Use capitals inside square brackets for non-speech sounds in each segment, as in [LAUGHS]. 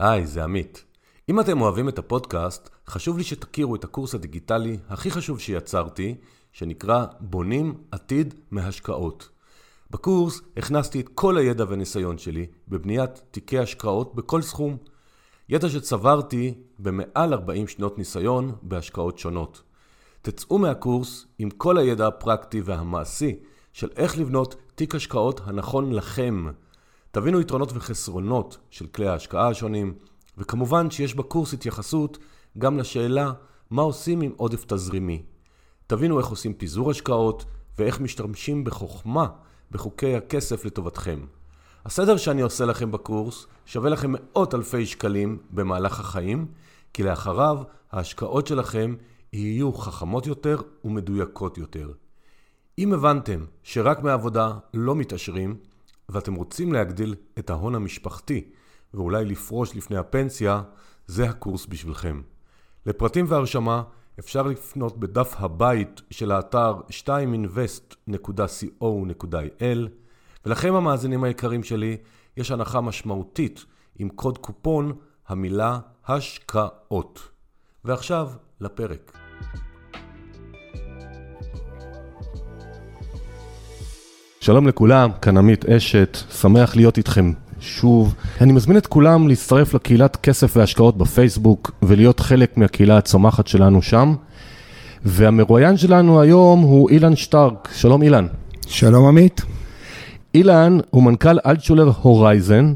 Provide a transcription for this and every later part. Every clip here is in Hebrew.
היי, זה עמית. אם אתם אוהבים את הפודקאסט, חשוב לי שתכירו את הקורס הדיגיטלי הכי חשוב שיצרתי, שנקרא בונים עתיד מהשקעות. בקורס הכנסתי את כל הידע והניסיון שלי בבניית תיקי השקעות בכל סכום. ידע שצברתי במעל 40 שנות ניסיון בהשקעות שונות. תצאו מהקורס עם כל הידע הפרקטי והמעשי של איך לבנות תיק השקעות הנכון לכם. תבינו יתרונות וחסרונות של כלי ההשקעה השונים, וכמובן שיש בקורס התייחסות גם לשאלה מה עושים עם עודף תזרימי. תבינו איך עושים פיזור השקעות ואיך משתמשים בחוכמה בחוקי הכסף לטובתכם. הסדר שאני עושה לכם בקורס שווה לכם מאות אלפי שקלים במהלך החיים, כי לאחריו ההשקעות שלכם יהיו חכמות יותר ומדויקות יותר. אם הבנתם שרק מעבודה לא מתעשרים, ואתם רוצים להגדיל את ההון המשפחתי ואולי לפרוש לפני הפנסיה, זה הקורס בשבילכם. לפרטים והרשמה אפשר לפנות בדף הבית של האתר 2invest.co.il ולכם המאזינים היקרים שלי, יש הנחה משמעותית עם קוד קופון המילה השקעות. ועכשיו לפרק. שלום לכולם, כאן עמית אשת, שמח להיות איתכם שוב. אני מזמין את כולם להצטרף לקהילת כסף והשקעות בפייסבוק ולהיות חלק מהקהילה הצומחת שלנו שם. והמרואיין שלנו היום הוא אילן שטרק. שלום אילן. שלום עמית. אילן הוא מנכ"ל אלטשולר הורייזן,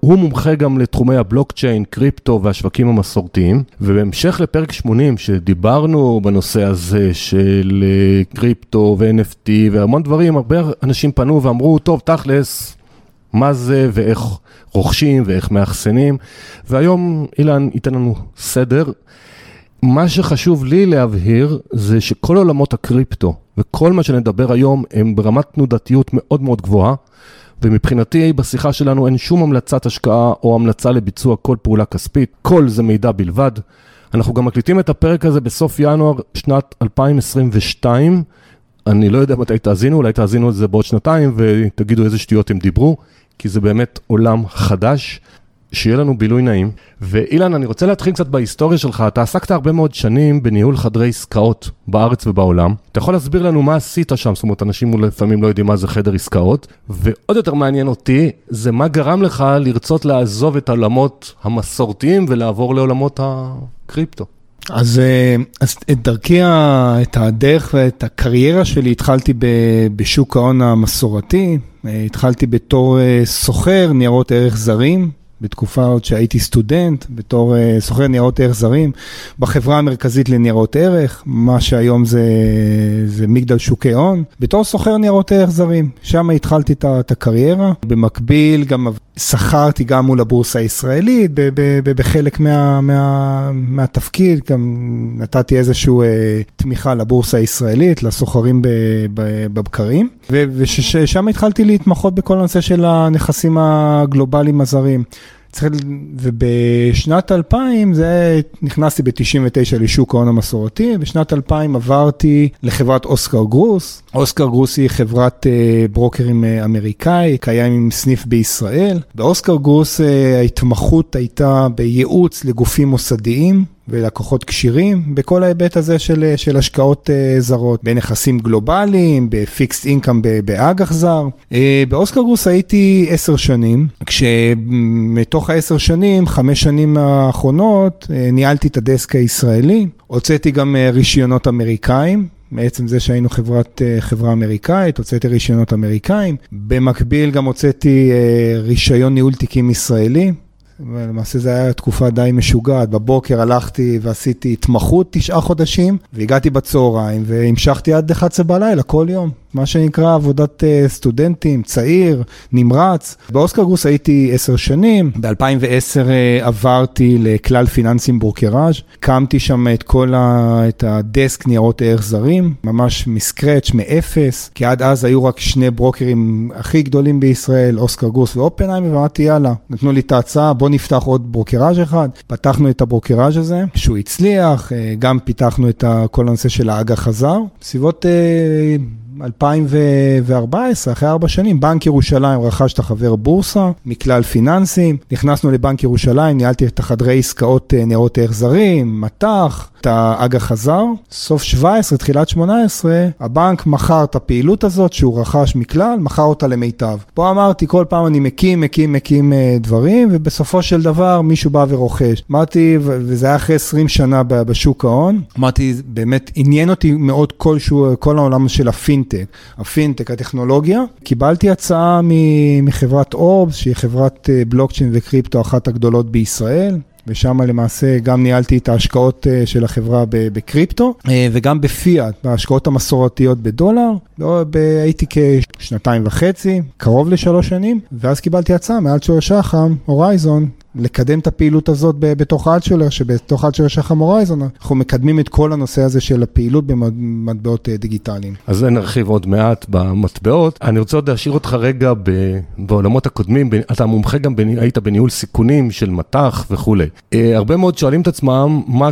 הוא מומחה גם לתחומי הבלוקצ'יין, קריפטו והשווקים המסורתיים, ובהמשך לפרק 80 שדיברנו בנושא הזה של אה, קריפטו ו-NFT והמון דברים, הרבה אנשים פנו ואמרו, טוב, תכלס, מה זה ואיך רוכשים ואיך מאחסנים, והיום אילן ייתן לנו סדר. מה שחשוב לי להבהיר זה שכל עולמות הקריפטו וכל מה שנדבר היום הם ברמת תנודתיות מאוד מאוד גבוהה. ומבחינתי בשיחה שלנו אין שום המלצת השקעה או המלצה לביצוע כל פעולה כספית, כל זה מידע בלבד. אנחנו גם מקליטים את הפרק הזה בסוף ינואר שנת 2022. אני לא יודע מתי תאזינו, אולי תאזינו את זה בעוד שנתיים ותגידו איזה שטויות הם דיברו, כי זה באמת עולם חדש. שיהיה לנו בילוי נעים. ואילן, אני רוצה להתחיל קצת בהיסטוריה שלך. אתה עסקת הרבה מאוד שנים בניהול חדרי עסקאות בארץ ובעולם. אתה יכול להסביר לנו מה עשית שם? זאת אומרת, אנשים לפעמים לא יודעים מה זה חדר עסקאות. ועוד יותר מעניין אותי, זה מה גרם לך לרצות לעזוב את העולמות המסורתיים ולעבור לעולמות הקריפטו. אז, אה, אז את דרכי, את הדרך ואת הקריירה שלי התחלתי בשוק ההון המסורתי. אה, התחלתי בתור אה, סוחר ניירות ערך זרים. בתקופה עוד שהייתי סטודנט, בתור uh, סוחר ניירות ערך זרים, בחברה המרכזית לניירות ערך, מה שהיום זה, זה מגדל שוקי הון, בתור סוחר ניירות ערך זרים. שם התחלתי את הקריירה. במקביל גם שכרתי גם מול הבורסה הישראלית, בחלק מה, מה, מהתפקיד, גם נתתי איזושהי uh, תמיכה לבורסה הישראלית, לסוחרים בבקרים, ושם התחלתי להתמחות בכל הנושא של הנכסים הגלובליים הזרים. ובשנת 2000, זה נכנסתי ב-99 לשוק ההון המסורתי, בשנת 2000 עברתי לחברת אוסקר גרוס. אוסקר גרוס היא חברת uh, ברוקרים uh, אמריקאי, קיים עם סניף בישראל. באוסקר גרוס uh, ההתמחות הייתה בייעוץ לגופים מוסדיים. ולקוחות כשירים בכל ההיבט הזה של, של השקעות uh, זרות, בנכסים גלובליים, בפיקסט אינקאם באג"ח זר. Uh, באוסקר גרוס הייתי עשר שנים, כשמתוך העשר שנים, חמש שנים האחרונות, ניהלתי את הדסק הישראלי, הוצאתי גם רישיונות אמריקאים, מעצם זה שהיינו חברת, חברה אמריקאית, הוצאתי רישיונות אמריקאים. במקביל גם הוצאתי רישיון ניהול תיקים ישראלי, ולמעשה זו הייתה תקופה די משוגעת. בבוקר הלכתי ועשיתי התמחות תשעה חודשים, והגעתי בצהריים והמשכתי עד 11 בלילה כל יום. מה שנקרא עבודת uh, סטודנטים, צעיר, נמרץ. באוסקר גרוס הייתי עשר שנים, ב-2010 uh, אה, עברתי לכלל פיננסים ברוקראז', קמתי שם את כל ה... את הדסק ניירות ערך זרים, ממש מסקרץ', מאפס, כי עד אז היו רק שני ברוקרים הכי גדולים בישראל, אוסקר גרוס ואופנהיימר, ואמרתי יאללה, נתנו לי את ההצעה, בוא נפתח עוד ברוקראז' אחד. פתחנו את הברוקראז' הזה, שהוא הצליח, uh, גם פיתחנו את כל הנושא של האג"ח הזר. בסביבות... Uh, 2014, אחרי ארבע שנים, בנק ירושלים רכש את החבר בורסה מכלל פיננסים, נכנסנו לבנק ירושלים, ניהלתי את החדרי עסקאות אה, ניירות ערך זרים, מט"ח, את האג"ח חזר. סוף 17, תחילת 18, הבנק מכר את הפעילות הזאת שהוא רכש מכלל, מכר אותה למיטב. פה אמרתי, כל פעם אני מקים, מקים, מקים אה, דברים, ובסופו של דבר מישהו בא ורוכש. אמרתי, וזה היה אחרי 20 שנה בשוק ההון, אמרתי, באמת עניין אותי מאוד כל, שהוא, כל העולם של הפינטק, הפינטק, הטכנולוגיה. קיבלתי הצעה מחברת אורבס, שהיא חברת אה, בלוקצ'יין וקריפטו, אחת הגדולות בישראל. ושם למעשה גם ניהלתי את ההשקעות אה, של החברה בקריפטו, אה, וגם בפיאט, בהשקעות המסורתיות בדולר. לא, הייתי כשנתיים וחצי, קרוב לשלוש שנים, ואז קיבלתי הצעה מאלטשולר שחם, הורייזון, לקדם את הפעילות הזאת בתוך אלטשולר, שבתוך אלטשולר שחם הורייזון אנחנו מקדמים את כל הנושא הזה של הפעילות במטבעות אה, דיגיטליים. אז נרחיב עוד מעט במטבעות. אני רוצה עוד להשאיר אותך רגע בעולמות הקודמים, אתה מומחה גם, היית בניהול סיכונים של מט"ח וכולי. אה, הרבה מאוד שואלים את עצמם, מה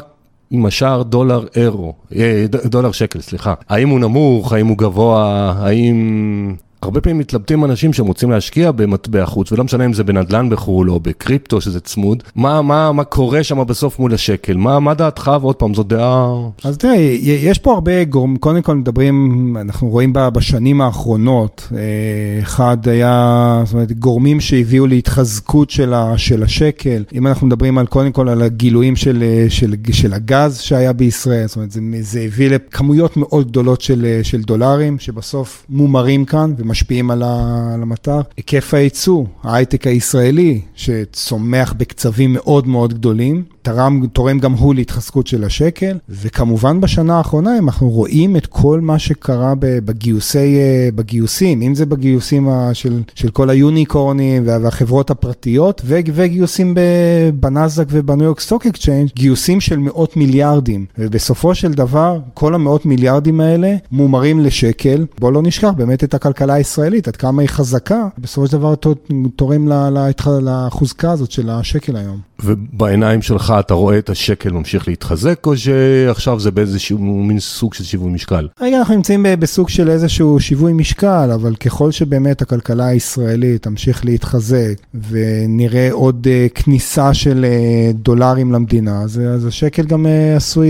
עם השער דולר אירו, אה, דולר שקל, סליחה. האם הוא נמוך, האם הוא גבוה, האם הרבה פעמים מתלבטים אנשים שהם רוצים להשקיע במטבע חוץ, ולא משנה אם זה בנדל"ן בחו"ל או בקריפטו שזה צמוד, מה, מה, מה קורה שם בסוף מול השקל? מה, מה דעתך? ועוד פעם, זו דעה... אז תראה, יש פה הרבה גורמים, קודם כל מדברים, אנחנו רואים בשנים האחרונות, אה, אחד היה, זאת אומרת, גורמים שהביאו להתחזקות של, ה, של השקל. אם אנחנו מדברים על, קודם כל על הגילויים של, של, של הגז שהיה בישראל, זאת אומרת, זה, זה הביא לכמויות מאוד גדולות של, של דולרים, שבסוף מומרים כאן. משפיעים על המטר. היקף הייצוא, ההייטק הישראלי, שצומח בקצבים מאוד מאוד גדולים, תרם, תורם גם הוא להתחזקות של השקל, וכמובן בשנה האחרונה אנחנו רואים את כל מה שקרה בגיוסי, אה, בגיוסים, אם זה בגיוסים של, של כל היוניקורנים והחברות הפרטיות, וגיוסים בנאסדק וב New York Stock Exchange, גיוסים של מאות מיליארדים, ובסופו של דבר כל המאות מיליארדים האלה מומרים לשקל, בוא לא נשכח באמת את הכלכלה הישראלית, עד כמה היא חזקה, בסופו של דבר תורם לחוזקה הזאת של השקל היום. ובעיניים שלך אתה רואה את השקל ממשיך להתחזק, או שעכשיו זה באיזשהו מין סוג של שיווי משקל? רגע, אנחנו נמצאים בסוג של איזשהו שיווי משקל, אבל ככל שבאמת הכלכלה הישראלית תמשיך להתחזק, ונראה עוד uh, כניסה של uh, דולרים למדינה, אז, אז השקל גם uh, עשוי,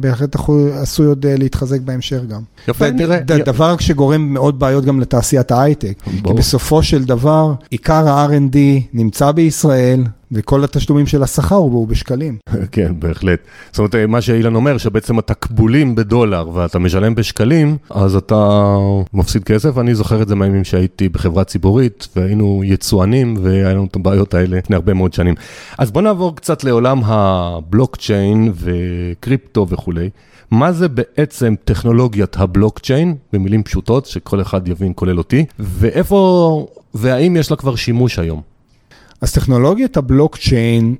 בהחלט עשוי עוד להתחזק בהמשך גם. יפה, תראה. דבר שגורם מאוד בעיות גם לתעשיית ההייטק. כי בסופו של דבר, עיקר ה-R&D נמצא בישראל. וכל התשלומים של השכר הוא בשקלים. [LAUGHS] כן, בהחלט. זאת אומרת, מה שאילן אומר, שבעצם התקבולים בדולר ואתה משלם בשקלים, אז אתה מפסיד כסף. אני זוכר את זה מהימים שהייתי בחברה ציבורית, והיינו יצואנים, והיה לנו את הבעיות האלה לפני הרבה מאוד שנים. אז בוא נעבור קצת לעולם הבלוקצ'יין וקריפטו וכולי. מה זה בעצם טכנולוגיית הבלוקצ'יין, במילים פשוטות, שכל אחד יבין, כולל אותי, ואיפה, והאם יש לה כבר שימוש היום? אז טכנולוגיית הבלוקצ'יין,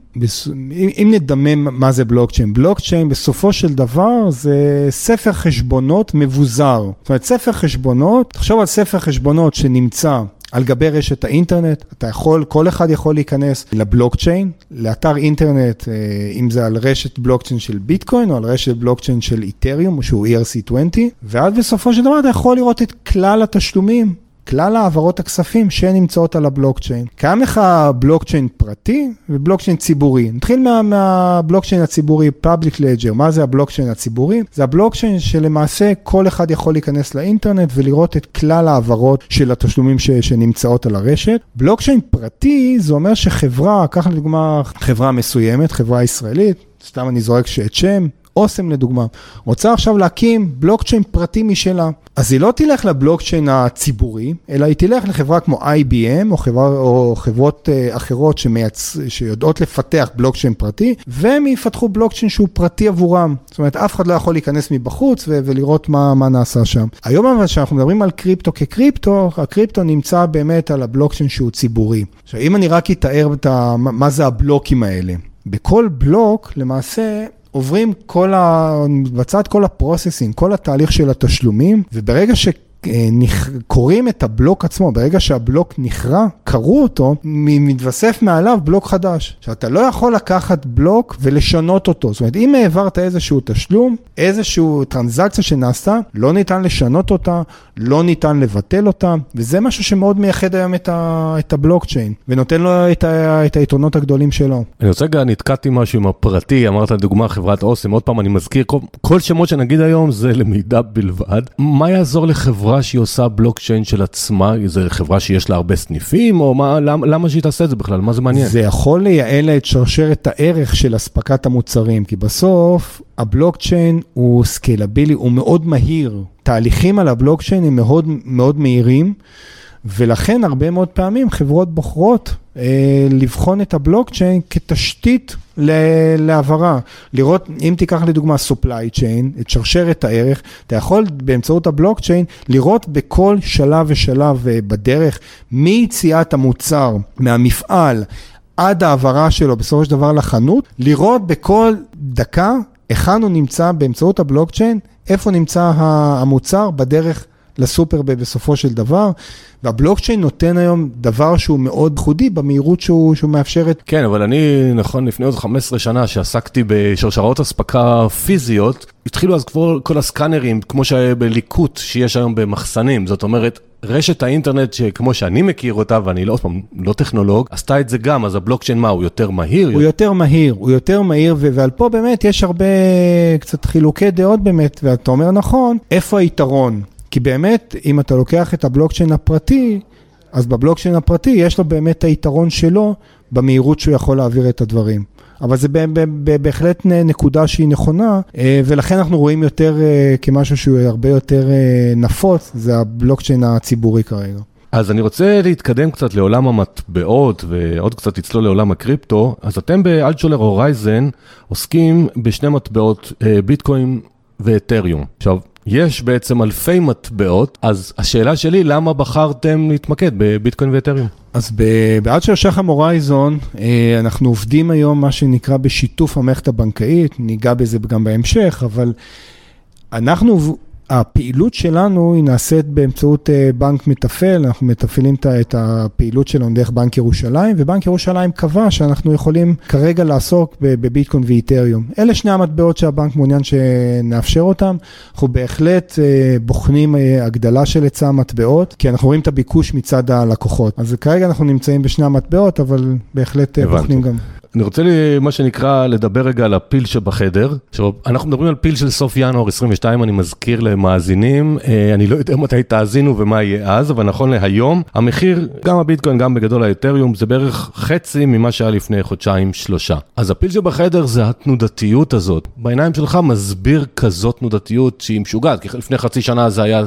אם נדמם מה זה בלוקצ'יין, בלוקצ'יין בסופו של דבר זה ספר חשבונות מבוזר. זאת אומרת, ספר חשבונות, תחשוב על ספר חשבונות שנמצא על גבי רשת האינטרנט, אתה יכול, כל אחד יכול להיכנס לבלוקצ'יין, לאתר אינטרנט, אה, אם זה על רשת בלוקצ'יין של ביטקוין או על רשת בלוקצ'יין של איתריום, שהוא ERC20, ואז בסופו של דבר אתה יכול לראות את כלל התשלומים כלל העברות הכספים שנמצאות על הבלוקצ'יין. קיים לך בלוקצ'יין פרטי ובלוקצ'יין ציבורי. נתחיל מה, מהבלוקצ'יין הציבורי, Public Ledger. מה זה הבלוקצ'יין הציבורי? זה הבלוקצ'יין שלמעשה כל אחד יכול להיכנס לאינטרנט ולראות את כלל העברות של התשלומים ש, שנמצאות על הרשת. בלוקצ'יין פרטי זה אומר שחברה, קח לדוגמה חברה מסוימת, חברה ישראלית, סתם אני זורק את שם, אוסם לדוגמה, רוצה עכשיו להקים בלוקצ'יין פרטי משלה. אז היא לא תלך לבלוקצ'יין הציבורי, אלא היא תלך לחברה כמו IBM או, חברה, או חברות uh, אחרות שמייצ... שיודעות לפתח בלוקצ'יין פרטי, והם יפתחו בלוקצ'יין שהוא פרטי עבורם. זאת אומרת, אף אחד לא יכול להיכנס מבחוץ ו- ולראות מה, מה נעשה שם. היום אבל כשאנחנו מדברים על קריפטו כקריפטו, הקריפטו נמצא באמת על הבלוקצ'יין שהוא ציבורי. עכשיו, אם אני רק אתאר את ה... מה זה הבלוקים האלה. בכל בלוק, למעשה, עוברים כל ה... מבצעת כל ה processing, כל התהליך של התשלומים, וברגע ש... כורים את הבלוק עצמו, ברגע שהבלוק נכרה, כרו אותו, מתווסף מעליו בלוק חדש. עכשיו, אתה לא יכול לקחת בלוק ולשנות אותו. זאת אומרת, אם העברת איזשהו תשלום, איזשהו טרנזקציה שנעשתה, לא ניתן לשנות אותה, לא ניתן לבטל אותה, וזה משהו שמאוד מייחד היום את, ה, את הבלוקצ'יין, ונותן לו את, ה, את היתרונות הגדולים שלו. אני רוצה רגע, נתקעתי משהו עם הפרטי, אמרת לדוגמה חברת אוסם, עוד פעם אני מזכיר, כל, כל שמות שנגיד היום זה למידע בלבד. מה יעזור לחברה שהיא עושה בלוקצ'יין של עצמה? זו חברה שיש לה הרבה סניפים, או מה, למה, למה שהיא תעשה את זה בכלל? מה זה מעניין? זה יכול לייעל את שרשרת הערך של אספקת המוצרים, כי בסוף הבלוקצ'יין הוא scalable, הוא מאוד מהיר. תהליכים על הבלוקצ'יין הם מאוד מאוד מהירים, ולכן הרבה מאוד פעמים חברות בוחרות אה, לבחון את הבלוקצ'יין כתשתית להעברה. לראות, אם תיקח לדוגמה supply chain, את שרשרת הערך, אתה יכול באמצעות הבלוקצ'יין לראות בכל שלב ושלב אה, בדרך, מיציאת המוצר מהמפעל עד העברה שלו בסופו של דבר לחנות, לראות בכל דקה היכן הוא נמצא באמצעות הבלוקצ'יין, איפה נמצא המוצר בדרך לסופר בסופו של דבר, והבלוקצ'יין נותן היום דבר שהוא מאוד ייחודי במהירות שהוא, שהוא מאפשרת. כן, אבל אני, נכון, לפני עוד 15 שנה שעסקתי בשרשרות אספקה פיזיות, התחילו אז כבר כל הסקאנרים, כמו שהיה בליקוט שיש היום במחסנים, זאת אומרת, רשת האינטרנט שכמו שאני מכיר אותה, ואני לא, לא טכנולוג, עשתה את זה גם, אז הבלוקצ'יין מה, הוא יותר מהיר? הוא יותר מהיר, הוא יותר מהיר, ועל פה באמת יש הרבה קצת חילוקי דעות באמת, ואתה אומר נכון, איפה היתרון? כי באמת, אם אתה לוקח את הבלוקצ'יין הפרטי, אז בבלוקצ'יין הפרטי יש לו באמת את היתרון שלו במהירות שהוא יכול להעביר את הדברים. אבל זה בהחלט נקודה שהיא נכונה, אה, ולכן אנחנו רואים יותר אה, כמשהו שהוא הרבה יותר אה, נפוץ, זה הבלוקצ'יין הציבורי כרגע. אז אני רוצה להתקדם קצת לעולם המטבעות ועוד קצת לצלול לעולם הקריפטו. אז אתם באלטשולר הורייזן עוסקים בשני מטבעות, ביטקוין ואתריום. עכשיו, יש בעצם אלפי מטבעות, אז השאלה שלי, למה בחרתם להתמקד בביטקוין ואתריום? אז בעד של שחם הורייזון, אה, אנחנו עובדים היום מה שנקרא בשיתוף המערכת הבנקאית, ניגע בזה גם בהמשך, אבל אנחנו הפעילות שלנו היא נעשית באמצעות אה, בנק מתפעל, אנחנו מתפעלים את הפעילות שלנו דרך בנק ירושלים, ובנק ירושלים קבע שאנחנו יכולים כרגע לעסוק בביטקוין ואיתריום. אלה שני המטבעות שהבנק מעוניין שנאפשר אותם. אנחנו בהחלט אה, בוחנים אה, הגדלה של היצע המטבעות, כי אנחנו רואים את הביקוש מצד הלקוחות. אז כרגע אנחנו נמצאים בשני המטבעות, אבל בהחלט הבנתי. בוחנים גם. אני רוצה לי, מה שנקרא, לדבר רגע על הפיל שבחדר. עכשיו, אנחנו מדברים על פיל של סוף ינואר 22, אני מזכיר למאזינים, אה, אני לא יודע מתי תאזינו ומה יהיה אז, אבל נכון להיום, המחיר, גם הביטקוין, גם בגדול האתריום, זה בערך חצי ממה שהיה לפני חודשיים, שלושה. אז הפיל שבחדר זה התנודתיות הזאת. בעיניים שלך מסביר כזאת תנודתיות שהיא משוגעת, כי לפני חצי שנה זה היה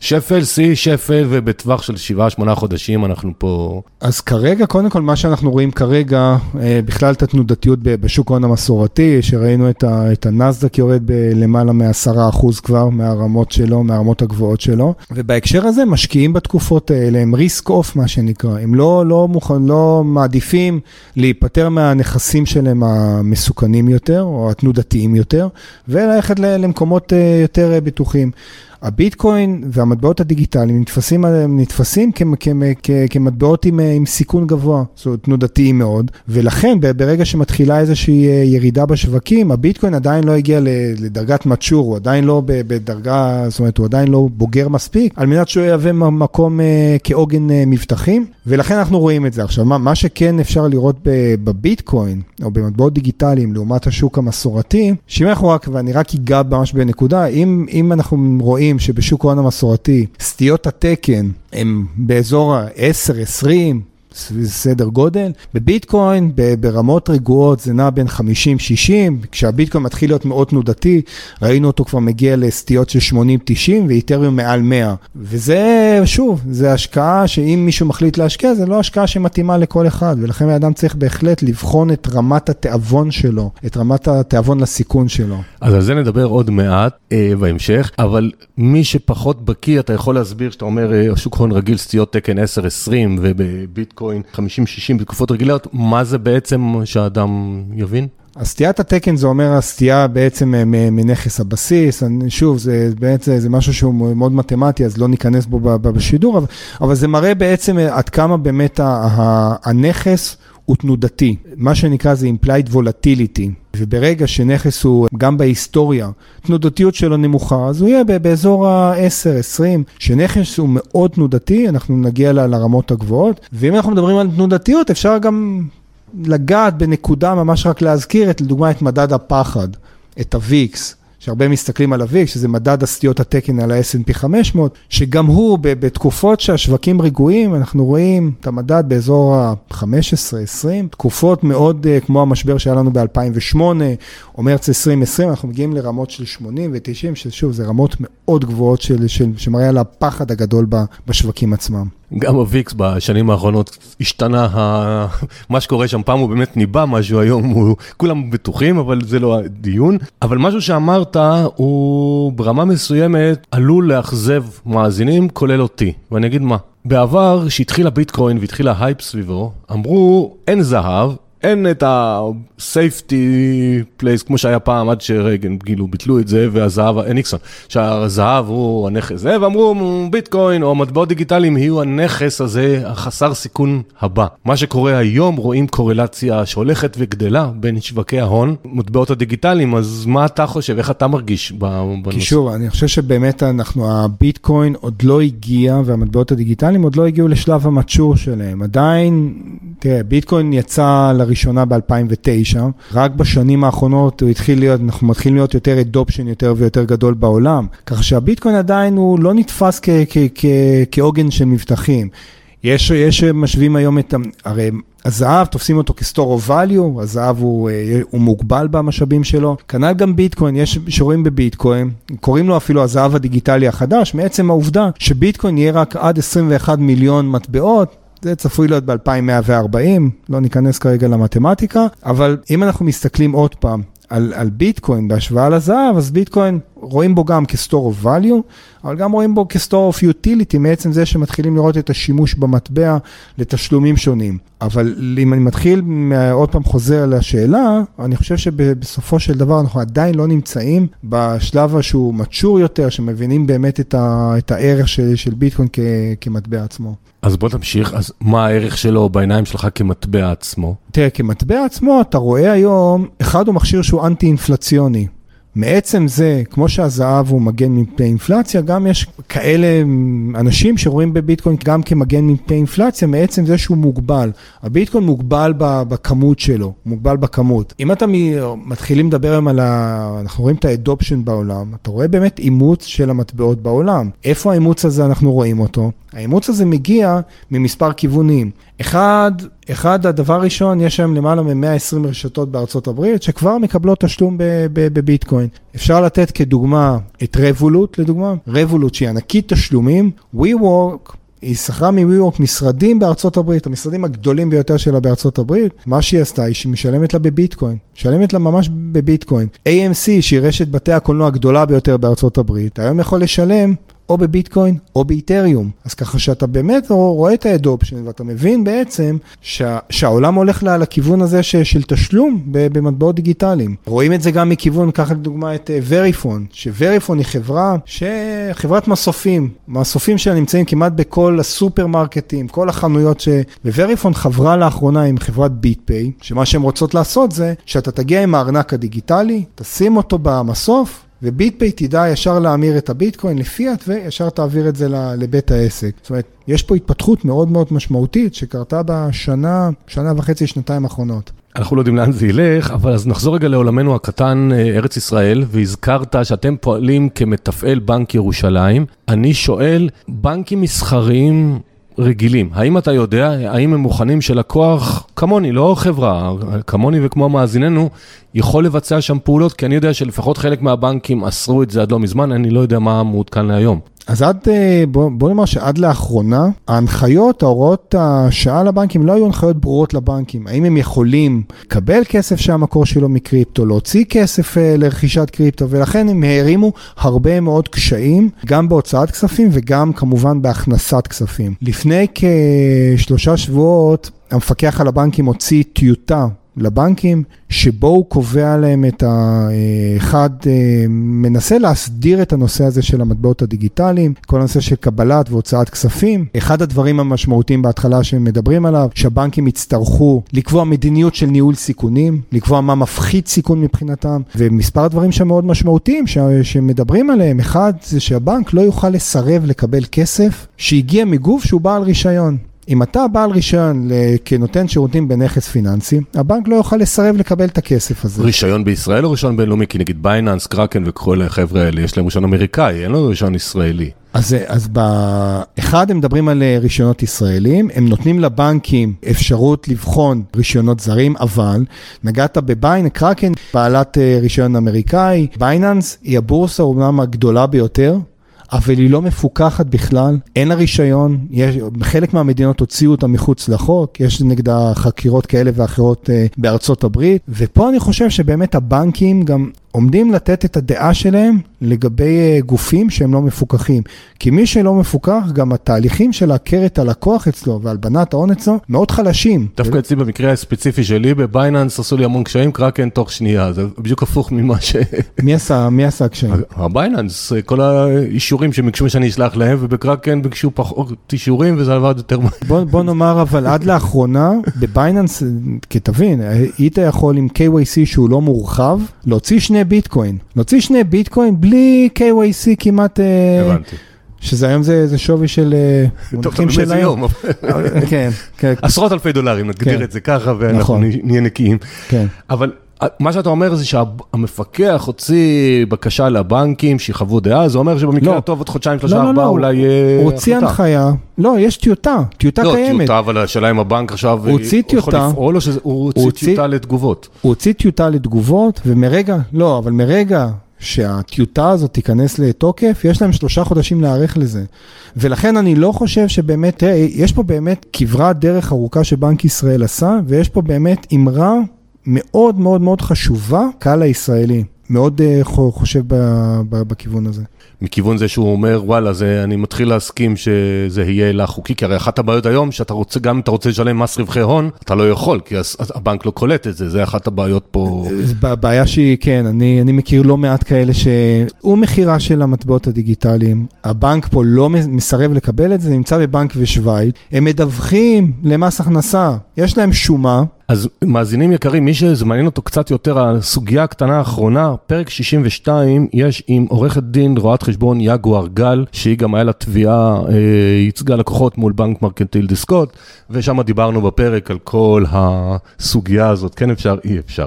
שפל, שיא שפל, ובטווח של שבעה, שמונה חודשים אנחנו פה... אז כרגע, קודם כל, מה שאנחנו רואים כרגע, אה, בכלל את התנודתיות בשוק ההון המסורתי, שראינו את, ה, את הנסדק יורד בלמעלה מ-10% כבר מהרמות שלו, מהרמות הגבוהות שלו. ובהקשר הזה, משקיעים בתקופות האלה, הם ריסק אוף מה שנקרא, הם לא, לא, מוכן, לא מעדיפים להיפטר מהנכסים שלהם המסוכנים יותר, או התנודתיים יותר, וללכת למקומות אה, יותר אה, בטוחים. הביטקוין והמטבעות הדיגיטליים נתפסים, נתפסים כ, כ, כ, כמטבעות עם, עם סיכון גבוה, זאת אומרת תנודתיים מאוד, ולכן ברגע שמתחילה איזושהי אה, ירידה בשווקים, הביטקוין עדיין לא הגיע לדרגת מצ'ור, הוא עדיין לא בדרגה, זאת אומרת הוא עדיין לא בוגר מספיק, על מנת שהוא יהווה מקום אה, כעוגן אה, מבטחים, ולכן אנחנו רואים את זה. עכשיו, מה, מה שכן אפשר לראות בביטקוין, או במטבעות דיגיטליים לעומת השוק המסורתי, שאם אנחנו רק, ואני רק אגע ממש בנקודה, אם, אם אנחנו רואים רואים שבשוק ההון המסורתי סטיות התקן הם באזור ה-10, 20, סדר גודל. בביטקוין ברמות רגועות זה נע בין 50-60, כשהביטקוין מתחיל להיות מאוד תנודתי, ראינו אותו כבר מגיע לסטיות של 80-90 ואיתריום מעל 100. וזה, שוב, זה השקעה שאם מישהו מחליט להשקיע, זה לא השקעה שמתאימה לכל אחד, ולכן האדם צריך בהחלט לבחון את רמת התיאבון שלו, את רמת התיאבון לסיכון שלו. אז על זה נדבר עוד מעט אה, בהמשך, אבל מי שפחות בקיא, אתה יכול להסביר שאתה אומר, אה, הון רגיל סטיות תקן 10-20 ובביטקוין ביטקוין 50-60 בתקופות רגילות, מה זה בעצם שהאדם יבין? הסטיית התקן זה אומר הסטייה בעצם מנכס הבסיס, שוב, זה בעצם זה משהו שהוא מאוד מתמטי, אז לא ניכנס בו בשידור, אבל, זה מראה בעצם עד כמה באמת הנכס הוא תנודתי, מה שנקרא זה implied volatility, וברגע שנכס הוא גם בהיסטוריה, תנודתיות שלו נמוכה, אז הוא יהיה באזור ה-10-20, שנכס הוא מאוד תנודתי, אנחנו נגיע לרמות הגבוהות, ואם אנחנו מדברים על תנודתיות, אפשר גם לגעת בנקודה, ממש רק להזכיר, את, לדוגמה את מדד הפחד, את ה-VIX. שהרבה מסתכלים על הוויק, שזה מדד הסטיות התקן על ה-S&P 500, שגם הוא בתקופות שהשווקים רגועים, אנחנו רואים את המדד באזור ה-15-20, תקופות מאוד uh, כמו המשבר שהיה לנו ב-2008, או מרץ 2020, אנחנו מגיעים לרמות של 80 ו-90, ששוב, זה רמות מאוד גבוהות של, של, שמראה על הפחד הגדול בשווקים עצמם. גם ה VIX בשנים האחרונות השתנה, ה... [LAUGHS] מה שקורה שם, פעם הוא באמת ניבא משהו, היום הוא, כולם בטוחים, אבל זה לא הדיון. אבל משהו שאמרת, הוא ברמה מסוימת עלול לאכזב מאזינים, כולל אותי, ואני אגיד מה. בעבר, כשהתחיל הביטקוין והתחיל ההייפ סביבו, אמרו, אין זהב, אין את ה-safety place כמו שהיה פעם עד שרגן, כאילו ביטלו את זה והזהב, ניקסון, שהזהב הוא הנכס זה, ואמרו ביטקוין או מטבעות דיגיטליים יהיו הנכס הזה החסר סיכון הבא. מה שקורה היום רואים קורלציה שהולכת וגדלה בין שווקי ההון, מטבעות הדיגיטליים, אז מה אתה חושב, איך אתה מרגיש בנושא? כי שוב, אני חושב שבאמת אנחנו, הביטקוין עוד לא הגיע והמטבעות הדיגיטליים עוד לא הגיעו לשלב המצ'ור שלהם. עדיין, תראה, ביטקוין יצא לראשונה ב-2009, רק בשנים האחרונות הוא התחיל להיות, אנחנו מתחילים להיות יותר adoption יותר ויותר גדול בעולם, כך שהביטקוין עדיין הוא לא נתפס כעוגן של מבטחים. יש, יש משווים היום את, הרי הזהב, תופסים אותו כ store of value, הזהב הוא, אה, הוא מוגבל במשאבים שלו. כנ"ל גם ביטקוין, יש שרואים בביטקוין, קוראים לו אפילו הזהב הדיגיטלי החדש, מעצם העובדה שביטקוין יהיה רק עד 21 מיליון מטבעות, זה צפוי להיות ב-2140, לא ניכנס כרגע למתמטיקה, אבל אם אנחנו מסתכלים עוד פעם על, על ביטקוין בהשוואה לזהב, אז ביטקוין רואים בו גם כ-store of value, אבל גם רואים בו כ-store of utility, מעצם זה שמתחילים לראות את השימוש במטבע לתשלומים שונים. אבל אם אני מתחיל, עוד פעם חוזר לשאלה, אני חושב שבסופו של דבר אנחנו עדיין לא נמצאים בשלב שהוא mature יותר, שמבינים באמת את, ה, את הערך של, של ביטקוין כ, כמטבע עצמו. אז בוא תמשיך, אז מה הערך שלו בעיניים שלך כמטבע עצמו? תראה, כמטבע עצמו אתה רואה היום, אחד הוא מכשיר שהוא אנטי אינפלציוני. מעצם זה, כמו שהזהב הוא מגן מפני אינפלציה, גם יש כאלה אנשים שרואים בביטקוין גם כמגן מפני אינפלציה, מעצם זה שהוא מוגבל. הביטקוין מוגבל בכמות שלו, מוגבל בכמות. אם אתה מתחילים לדבר היום על ה... אנחנו רואים את האדופשן בעולם, אתה רואה באמת אימוץ של המטבעות בעולם. איפה האימוץ הזה אנחנו רואים אותו? האימוץ הזה מגיע ממספר כיוונים. אחד, אחד, הדבר הראשון, יש היום למעלה מ-120 רשתות בארצות הברית שכבר מקבלות תשלום בביטקוין. אפשר לתת כדוגמה את רבולוט, לדוגמה, רבולוט שהיא ענקית תשלומים, WeWork, היא שכרה מ-WeWork משרדים בארצות הברית, המשרדים הגדולים ביותר שלה בארצות הברית, מה שהיא עשתה היא שהיא משלמת לה בביטקוין, משלמת לה ממש בביטקוין. AMC, שהיא רשת בתי הקולנוע הגדולה ביותר בארצות הברית, היום יכול לשלם או בביטקוין או באיתריום. אז ככה שאתה באמת רואה את האדופשן ואתה מבין בעצם שה, שהעולם הולך לה, לכיוון הזה ש, של תשלום במטבעות דיגיטליים. רואים את זה גם מכיוון, קח לדוגמה את וריפון, uh, שווריפון היא חברה, חברת מסופים, מסופים שלה נמצאים כמעט בכל הסופרמרקטים, כל החנויות ש... ווריפון חברה לאחרונה עם חברת ביטפיי, שמה שהן רוצות לעשות זה שאתה תגיע עם הארנק הדיגיטלי, תשים אותו במסוף, וביטפיי תדע ישר להמיר את הביטקוין לפיאט וישר תעביר את זה לבית העסק. זאת אומרת, יש פה התפתחות מאוד מאוד משמעותית שקרתה בשנה, שנה וחצי, שנתיים האחרונות. אנחנו לא יודעים לאן זה ילך, אבל אז נחזור רגע לעולמנו הקטן, אה, ארץ ישראל, והזכרת שאתם פועלים כמתפעל בנק ירושלים. אני שואל, בנקים מסחריים רגילים. האם אתה יודע, האם הם מוכנים שלקוח כמוני, לא חברה, כמוני וכמו מאזיננו, יכול לבצע שם פעולות? כי אני יודע שלפחות חלק מהבנקים אסרו את זה עד לא מזמן, אני לא יודע מה מעודכן להיום. אז עד, אה, בוא, בוא נאמר שעד לאחרונה, ההנחיות, ההוראות השעה לבנקים לא היו הנחיות ברורות לבנקים. האם הם יכולים לקבל כסף שהמקור שלו מקריפטו, להוציא כסף אה, לרכישת קריפטו, ולכן הם הערימו הרבה מאוד קשיים, גם בהוצאת כספים וגם כמובן בהכנסת כספים. לפני כשלושה שבועות, המפקח על הבנקים הוציא טיוטה לבנקים, שבו הוא קובע להם את האחד, מנסה להסדיר את הנושא הזה של המטבעות הדיגיטליים, כל הנושא של קבלת והוצאת כספים. אחד הדברים המשמעותיים בהתחלה שהם מדברים עליו, שהבנקים יצטרכו לקבוע מדיניות של ניהול סיכונים, לקבוע מה מפחית סיכון מבחינתם, ומספר דברים שמאוד משמעותיים שמדברים עליהם, אחד זה שהבנק לא יוכל לסרב לקבל כסף שהגיע מגוף שהוא בעל רישיון. אם אתה בעל רישיון כנותן שירותים בנכס פיננסי, הבנק לא יוכל לסרב לקבל את הכסף הזה. רישיון בישראל או רישיון בינלאומי? כי נגיד בייננס, קראקן וכל החבר'ה האלה, יש להם רישיון אמריקאי, אין לנו רישיון ישראלי. אז, אז באחד הם מדברים על רישיונות ישראלים, הם נותנים לבנקים אפשרות לבחון רישיונות זרים, אבל נגעת בבייננס, קראקן בעלת רישיון אמריקאי, בייננס היא הבורסה אומנם הגדולה ביותר. אבל היא לא מפוקחת בכלל, אין לה רישיון, יש, חלק מהמדינות הוציאו אותה מחוץ לחוק, יש נגדה חקירות כאלה ואחרות אה, בארצות הברית, ופה אני חושב שבאמת הבנקים גם עומדים לתת את הדעה שלהם לגבי גופים שהם לא מפוקחים. כי מי שלא מפוקח, גם התהליכים של להכיר את הלקוח אצלו והלבנת ההון אצלו מאוד חלשים. דווקא אצלי במקרה הספציפי שלי, בבייננס עשו לי המון קשיים, קראקן תוך שנייה, זה בדיוק הפוך ממה ש... מי עשה, מי עשה קשיים? [LAUGHS] הבייננס, כל האישורים שהם ביקשו שאני אשלח להם, ובקראקן ביקשו פחות אישורים וזה עבד יותר... בוא, בוא נאמר, אבל עד [LAUGHS] לאחרונה, בבייננס, כי תבין, היית יכול עם KYC שהוא לא מורחב, להוציא שני ביטקוין. להוציא שני ביטקוין בלי KYC כמעט... הבנתי. שזה היום זה, זה שווי של [LAUGHS] מונחים של היום. כן, כן. עשרות אלפי דולרים, נגדיר את זה ככה, ואנחנו נהיה נקיים. כן. אבל מה שאתה אומר זה שהמפקח הוציא בקשה לבנקים שיחוו דעה, זה אומר שבמקרה הטוב עוד חודשיים, שלושה, ארבעה, אולי יהיה החלטה. הוא הוציא הנחיה, לא, יש טיוטה, טיוטה קיימת. לא, טיוטה, אבל השאלה אם הבנק עכשיו יכול לפעול, או שהוא הוציא טיוטה לתגובות. הוא הוציא טיוטה לתגובות, ומרגע, לא, אבל מרגע שהטיוטה הזאת תיכנס לתוקף, יש להם שלושה חודשים להיערך לזה. ולכן אני לא חושב שבאמת, תראה, יש פה באמת כברת דרך ארוכה שבנק ישראל עשה, ויש פה באמת אמרה מאוד מאוד מאוד חשובה, קהל הישראלי. מאוד uh, חושב ב, ב, בכיוון הזה. מכיוון זה שהוא אומר, וואלה, זה, אני מתחיל להסכים שזה יהיה לה חוקי, כי הרי אחת הבעיות היום, שאתה רוצה, גם אם אתה רוצה לשלם מס רווחי הון, אתה לא יכול, כי הבנק לא קולט את זה, זה אחת הבעיות פה. הבעיה שהיא, כן, אני, אני מכיר לא מעט כאלה שהוא מכירה של המטבעות הדיגיטליים, הבנק פה לא מסרב לקבל את זה, נמצא בבנק בשוויץ, הם מדווחים למס הכנסה, יש להם שומה. אז מאזינים יקרים, מי שזה מעניין אותו קצת יותר, הסוגיה הקטנה האחרונה, פרק 62, יש עם עורכת דין, רואת חשבון יגואר גל, שהיא גם היה לה תביעה, אה, ייצגה לקוחות מול בנק מרקנטיל דיסקוט, ושם דיברנו בפרק על כל הסוגיה הזאת, כן אפשר, אי אפשר.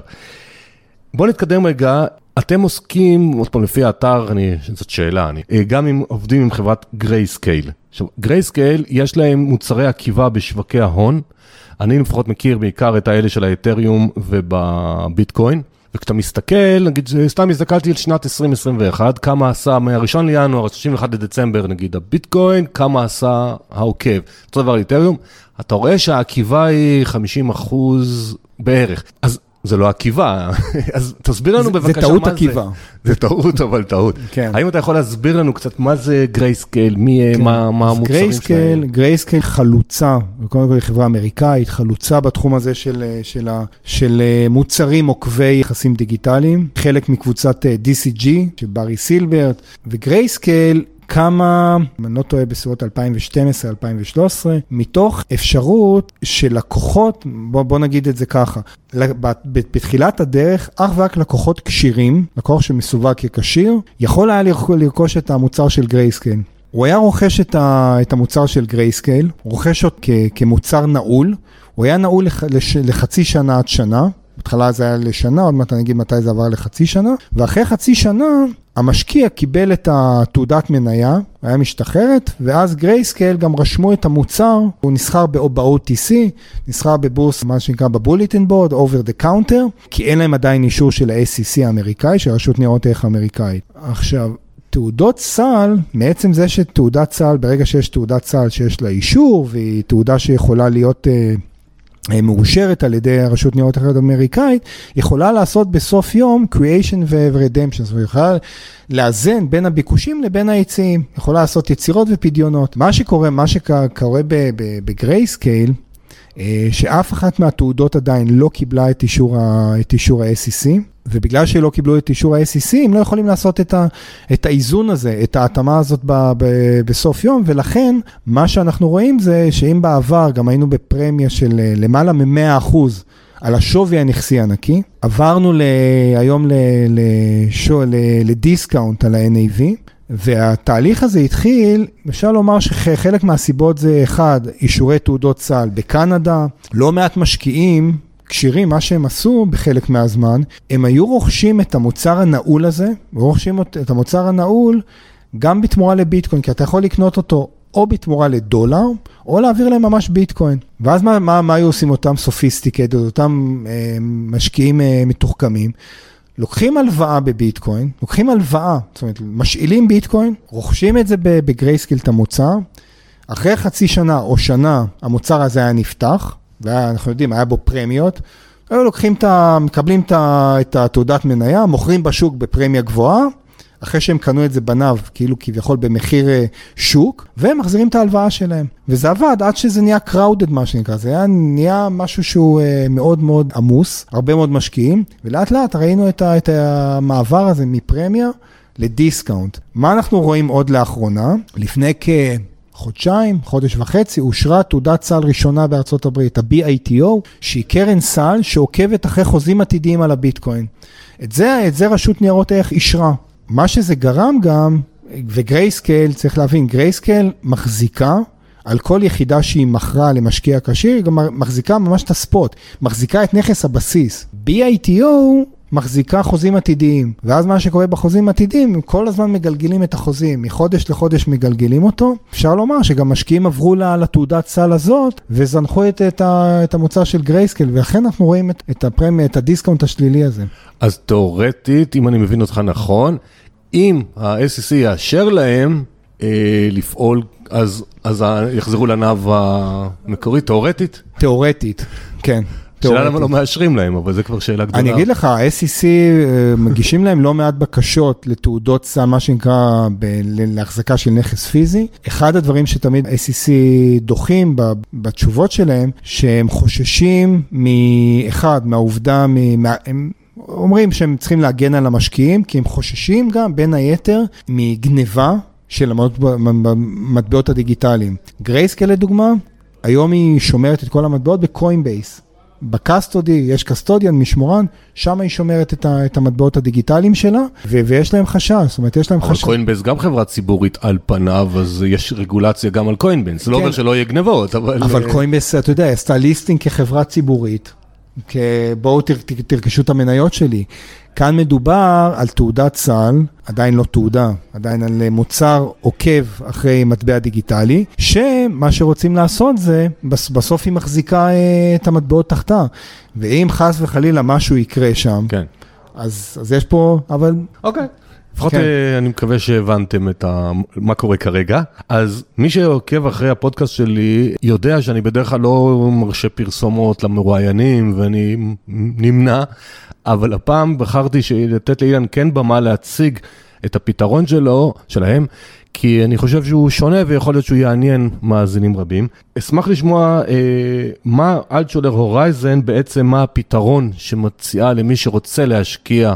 בואו נתקדם רגע, אתם עוסקים, עוד פעם לפי האתר, אני, זאת שאלה, אני, גם אם עובדים עם חברת גרייסקייל. עכשיו, גרייסקייל, יש להם מוצרי עקיבה בשווקי ההון. אני לפחות מכיר בעיקר את האלה של האתריום ובביטקוין. וכשאתה מסתכל, נגיד, סתם הסתכלתי על שנת 2021, כמה עשה מה-1 לינואר, 31 לדצמבר, נגיד, הביטקוין, כמה עשה העוקב. אותו דבר איתריום, אתה רואה שהעקיבה היא 50 אחוז בערך. אז זה לא עקיבה, [LAUGHS] אז תסביר לנו בבקשה מה זה. זה טעות עקיבה. זה טעות, אבל טעות. כן. האם אתה יכול להסביר לנו קצת מה זה גרייסקייל, מי, כן. מה, מה המוצרים גרייסקייל, שלהם? גרייסקייל חלוצה, וקודם כל היא חברה אמריקאית, חלוצה בתחום הזה של, של, של מוצרים עוקבי נכסים דיגיטליים, חלק מקבוצת DCG של ברי סילברט, וגרייסקייל קמה, אם אני לא טועה, בסביבות 2012-2013, מתוך אפשרות שלקוחות, בוא, בוא נגיד את זה ככה, בתחילת הדרך, אך ורק לקוחות כשירים, לקוח שמסווג ככשיר, יכול היה לרכוש את המוצר של גרייסקייל. הוא היה רוכש את, ה, את המוצר של גרייסקייל, רוכש אותו כ, כמוצר נעול, הוא היה נעול לח, לש, לחצי שנה עד שנה, בהתחלה זה היה לשנה, עוד מעט אני אגיד מתי זה עבר לחצי שנה, ואחרי חצי שנה המשקיע קיבל את התעודת מניה, היה משתחררת, ואז גרייסקייל גם רשמו את המוצר, הוא נסחר ב-OTC, נסחר בבורס, מה שנקרא ב bulletin board, over the counter, כי אין להם עדיין אישור של ה-SEC האמריקאי, של רשות ניירות ערך האמריקאית. עכשיו, תעודות סל, מעצם זה שתעודת סל, ברגע שיש תעודת סל שיש לה אישור, והיא תעודה שיכולה להיות... אה, מאושרת על ידי הרשות ניירות ערך אמריקאית, יכולה לעשות בסוף יום creation ו-redemption, זאת אומרת, יכולה לאזן בין הביקושים לבין ההיצעים, יכולה לעשות יצירות ופדיונות. מה שקורה, מה שקורה בגרייסקייל, אה, שאף אחת מהתעודות עדיין לא קיבלה את אישור ה-SEC, ובגלל שלא קיבלו את אישור ה-SEC, הם לא יכולים לעשות את, ה, את האיזון הזה, את ההתאמה הזאת ב, ב, בסוף יום, ולכן מה שאנחנו רואים זה שאם בעבר גם היינו בפרמיה של אה, למעלה מ-100%, על השווי הנכסי הנקי, עברנו ל, היום לדיסקאונט על ה-NAV, והתהליך הזה התחיל, אפשר לומר שחלק מהסיבות זה אחד, אישורי תעודות סל בקנדה, לא מעט משקיעים כשירים, מה שהם עשו בחלק מהזמן, הם היו רוכשים את המוצר הנעול הזה, רוכשים את המוצר הנעול גם בתמורה לביטקוין, כי אתה יכול לקנות אותו או בתמורה לדולר, או להעביר להם ממש ביטקוין. ואז מה, מה, מה היו עושים אותם sophisticated, אותם אה, משקיעים אה, מתוחכמים? לוקחים הלוואה בביטקוין, לוקחים הלוואה, זאת אומרת, משאילים ביטקוין, רוכשים את זה בגרייסקיל את המוצר, אחרי חצי שנה או שנה המוצר הזה היה נפתח, ואנחנו יודעים, היה בו פרמיות, היו לוקחים את ה... מקבלים את התעודת מניה, מוכרים בשוק בפרמיה גבוהה, אחרי שהם קנו את זה בניו, כאילו כביכול במחיר אה, שוק, והם מחזירים את ההלוואה שלהם. וזה עבד עד שזה נהיה crowded מה שנקרא, זה היה נהיה משהו שהוא אה, מאוד מאוד עמוס, הרבה מאוד משקיעים, ולאט לאט ראינו את, ה, את המעבר הזה מפרמיה ל discount. מה אנחנו רואים עוד לאחרונה? לפני כ... חודשיים, חודש וחצי, אושרה תעודת סל ראשונה בארצות הברית, ה-BITO, שהיא קרן סל שעוקבת אחרי חוזים עתידיים על הביטקוין. את זה, את זה רשות ניירות ערך אישרה. מה שזה גרם גם, וגרייסקייל, צריך להבין, גרייסקייל מחזיקה על כל יחידה שהיא מכרה למשקיע כשיר, היא גם מחזיקה ממש את ה spot, מחזיקה את נכס הבסיס. BITO מחזיקה חוזים עתידיים, ואז מה שקורה בחוזים עתידיים, הם כל הזמן מגלגלים את החוזים, מחודש לחודש מגלגלים אותו. אפשר לומר שגם משקיעים עברו לתעודת סל הזאת, וזנחו את, את, את המוצר של גרייסקל, ואכן אנחנו רואים את, את הפרמיה, את ה discount השלילי הזה. אז תאורטית, אם אני מבין אותך נכון, אם ה-SEC יאשר להם אה, לפעול, אז, אז יחזרו ל NAV המקורי, תאורטית? תאורטית, כן. שאלה למה לא מאשרים להם, אבל זה כבר שאלה גדולה. אני אגיד לך, ה-SEC אה, מגישים להם לא מעט בקשות לתעודות סל, מה שנקרא, להחזקה של נכס פיזי. אחד הדברים שתמיד SEC דוחים בתשובות שלהם, שהם חוששים מאחד, מהעובדה, הם אומרים שהם צריכים להגן על המשקיעים, כי הם חוששים גם, בין היתר, מגניבה של המטבעות הדיגיטליים. גרייסקל לדוגמה, היום היא שומרת את כל המטבעות בקוינבייס. ב custody, יש custodian, משמורן, שם היא שומרת את, ה, את המטבעות הדיגיטליים שלה, ו, ויש להם חשש, זאת אומרת, יש להם חשש. אבל קוינבייס גם חברה ציבורית על פניו, אז יש רגולציה גם על קוינבייס, כן. לא אומר. שלא יהיה גנבות, אבל... אבל קוינבייס, אתה יודע, עשתה listing כחברה ציבורית, בואו תרכשו את המניות שלי. כאן מדובר על תעודת סל, עדיין לא תעודה, עדיין על מוצר עוקב אחרי מטבע דיגיטלי, שמה שרוצים לעשות זה, בסוף היא מחזיקה אה, את המטבעות תחתה. ואם חס וחלילה משהו יקרה שם, כן. אז, אז יש פה, אבל... אוקיי. לפחות כן. אה, אני מקווה שהבנתם את ה... מה קורה כרגע. אז מי שעוקב אחרי הפודקאסט שלי יודע שאני בדרך כלל לא מרשה פרסומות למרואיינים ואני נמנע, אבל הפעם בחרתי לתת לאילן כן במה להציג את הפתרון שלו, שלהם, כי אני חושב שהוא שונה ויכול להיות שהוא יעניין מאזינים רבים. אשמח לשמוע אה, מה אלטשולר הורייזן, בעצם מה הפתרון שמציעה למי שרוצה להשקיע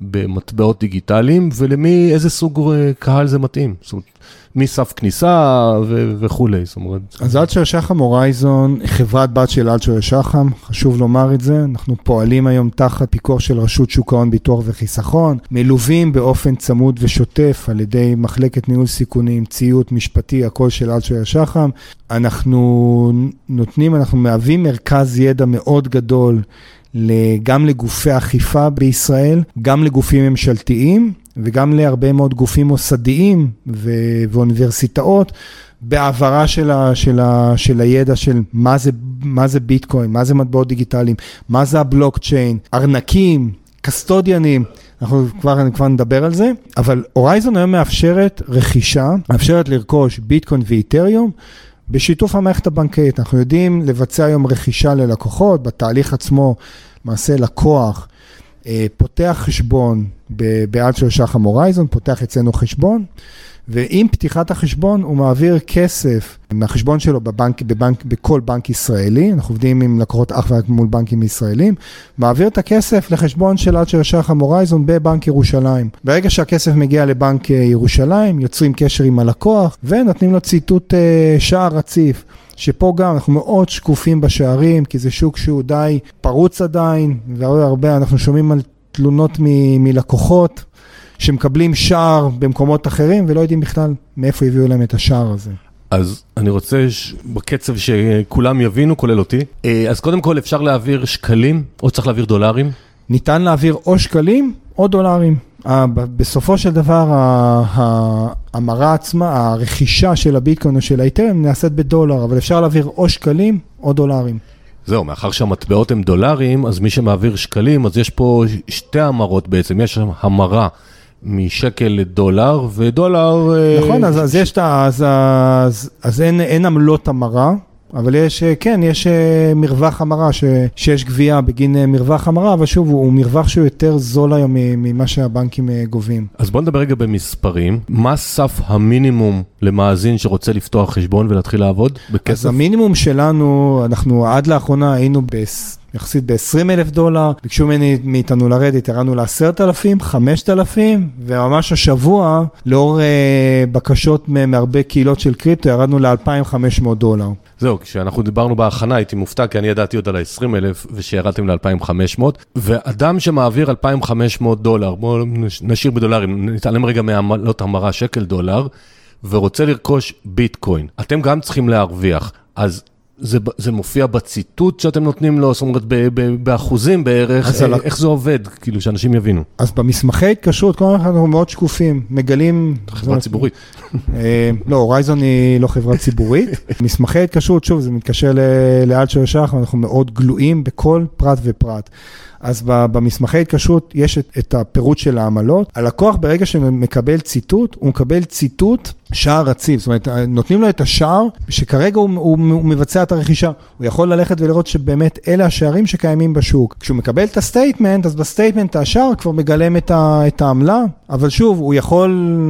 במטבעות דיגיטליים, ולמי, איזה סוג אה, קהל זה מתאים. זאת אומרת, מסף כניסה ו- וכולי, זאת אומרת. אז אלצ'ר שחם הורייזון, חברת בת של אלצ'ר שחם, חשוב לומר את זה, אנחנו פועלים היום תחת פיקוח של רשות שוק ההון, ביטוח וחיסכון, מלווים באופן צמוד ושוטף על ידי מחלקת ניהול סיכונים, ציות משפטי, הכל של אלצ'ר שחם. אנחנו נותנים, אנחנו מהווים מרכז ידע מאוד גדול. גם לגופי אכיפה בישראל, גם לגופים ממשלתיים וגם להרבה מאוד גופים מוסדיים ו- ואוניברסיטאות. בהעברה של, ה, של, ה, של הידע של מה זה, מה זה ביטקוין, מה זה מטבעות דיגיטליים, מה זה הבלוקצ'יין, ארנקים, קסטודיאנים, אנחנו כבר, כבר נדבר על זה, אבל הורייזון היום מאפשרת רכישה, מאפשרת לרכוש ביטקוין ואיתריום. בשיתוף המערכת הבנקאית, אנחנו יודעים לבצע היום רכישה ללקוחות, בתהליך עצמו, למעשה לקוח אה, פותח חשבון בעד של שחם הורייזון, פותח אצלנו חשבון, ועם פתיחת החשבון הוא מעביר כסף מהחשבון שלו בבנק, בבנק, בכל בנק ישראלי, אנחנו עובדים עם לקוחות אך ורק מול בנקים ישראלים, מעביר את הכסף לחשבון של אלצ'ר שחם הורייזון בבנק ירושלים. ברגע שהכסף מגיע לבנק ירושלים, יוצרים קשר עם הלקוח ונותנים לו ציטוט שער רציף. שפה גם אנחנו מאוד שקופים בשערים, כי זה שוק שהוא די פרוץ עדיין, והרבה אנחנו שומעים על תלונות מ- מלקוחות שמקבלים שער במקומות אחרים ולא יודעים בכלל מאיפה הביאו להם את השער הזה. אז אני רוצה ש... בקצב שכולם יבינו, כולל אותי. אז קודם כל אפשר להעביר שקלים, או צריך להעביר דולרים? ניתן להעביר או שקלים או דולרים. בסופו של דבר ההמרה עצמה, הרכישה של הביטקוין או של האיתרם נעשית בדולר, אבל אפשר להעביר או שקלים או דולרים. זהו, מאחר שהמטבעות הם דולרים, אז מי שמעביר שקלים, אז יש פה שתי המרות בעצם, יש המרה. משקל לדולר, ודולר... נכון, אז, אז יש את ה... אז, אז, אז אין, אין עמלות המרה. אבל יש, כן, יש מרווח המרה, ש, שיש גבייה בגין מרווח המרה, אבל שוב, הוא מרווח שהוא יותר זול היום ממה שהבנקים גובים. אז בוא נדבר רגע במספרים. מה סף המינימום למאזין שרוצה לפתוח חשבון ולהתחיל לעבוד בכסף? אז המינימום שלנו, אנחנו עד לאחרונה היינו ב... יחסית ב-20 אלף דולר, ביקשו ממני, מאיתנו לרדת, ירדנו ל-10,000, 5,000, וממש השבוע, לאור אה, בקשות מהרבה קהילות של קריפטו, ירדנו ל-2,500 דולר. זהו, כשאנחנו דיברנו בהכנה הייתי מופתע, כי אני ידעתי עוד על ה-20,000 ושירדתם ל-2,500, ואדם שמעביר 2,500 דולר, בואו נשאיר בדולרים, נתעלם רגע מעמלות המרה שקל דולר, ורוצה לרכוש ביטקוין, אתם גם צריכים להרוויח, אז... זה, זה מופיע בציטוט שאתם נותנים לו, זאת אומרת, ב, ב, באחוזים בערך, איך, איך זה עובד, כאילו, שאנשים יבינו. אז במסמכי התקשרות, כל הזמן אנחנו מאוד שקופים, מגלים... חברה ציבורית. לא, הורייזון היא לא חברה ציבורית. [LAUGHS] מסמכי התקשרות, שוב, זה מתקשר לאלצ'ר שחר, אנחנו מאוד גלויים בכל פרט ופרט. אז במסמכי התקשרות יש את, את הפירוט של העמלות. הלקוח ברגע שמקבל ציטוט, הוא מקבל ציטוט שער רציף. זאת אומרת, נותנים לו את השער שכרגע הוא, הוא, הוא מבצע את הרכישה. הוא יכול ללכת ולראות שבאמת אלה השערים שקיימים בשוק. כשהוא מקבל את ה statement, אז ב statement השער כבר מגלם את, ה, את העמלה, אבל שוב, הוא יכול,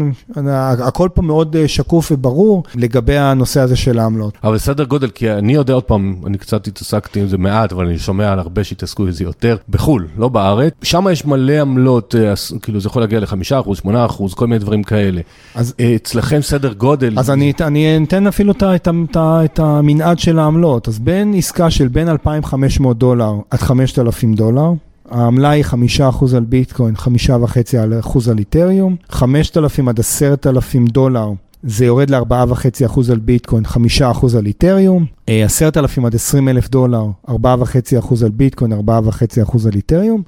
הכל פה מאוד שקוף וברור לגבי הנושא הזה של העמלות. אבל סדר גודל, כי אני יודע עוד פעם, אני קצת התעסקתי עם זה מעט, אבל אני שומע על הרבה שהתעסקו עם זה יותר. בחו"ל, לא בארץ, שם יש מלא עמלות, כאילו זה יכול להגיע ל-5%, 8%, כל מיני דברים כאלה. אז אצלכם סדר גודל... אז אני, אני אתן אפילו את, את, את, את המנעד של העמלות. אז בין עסקה של בין 2,500 דולר עד 5,000 דולר, העמלה היא 5% על ביטקוין, 5.5% על איתריום, 5,000 עד 10,000 דולר. זה יורד ל-4.5% על ביטקוין, 5% על איתריום, 10,000 עד 20,000 דולר, 4.5% על ביטקוין, 4.5% על איתריום,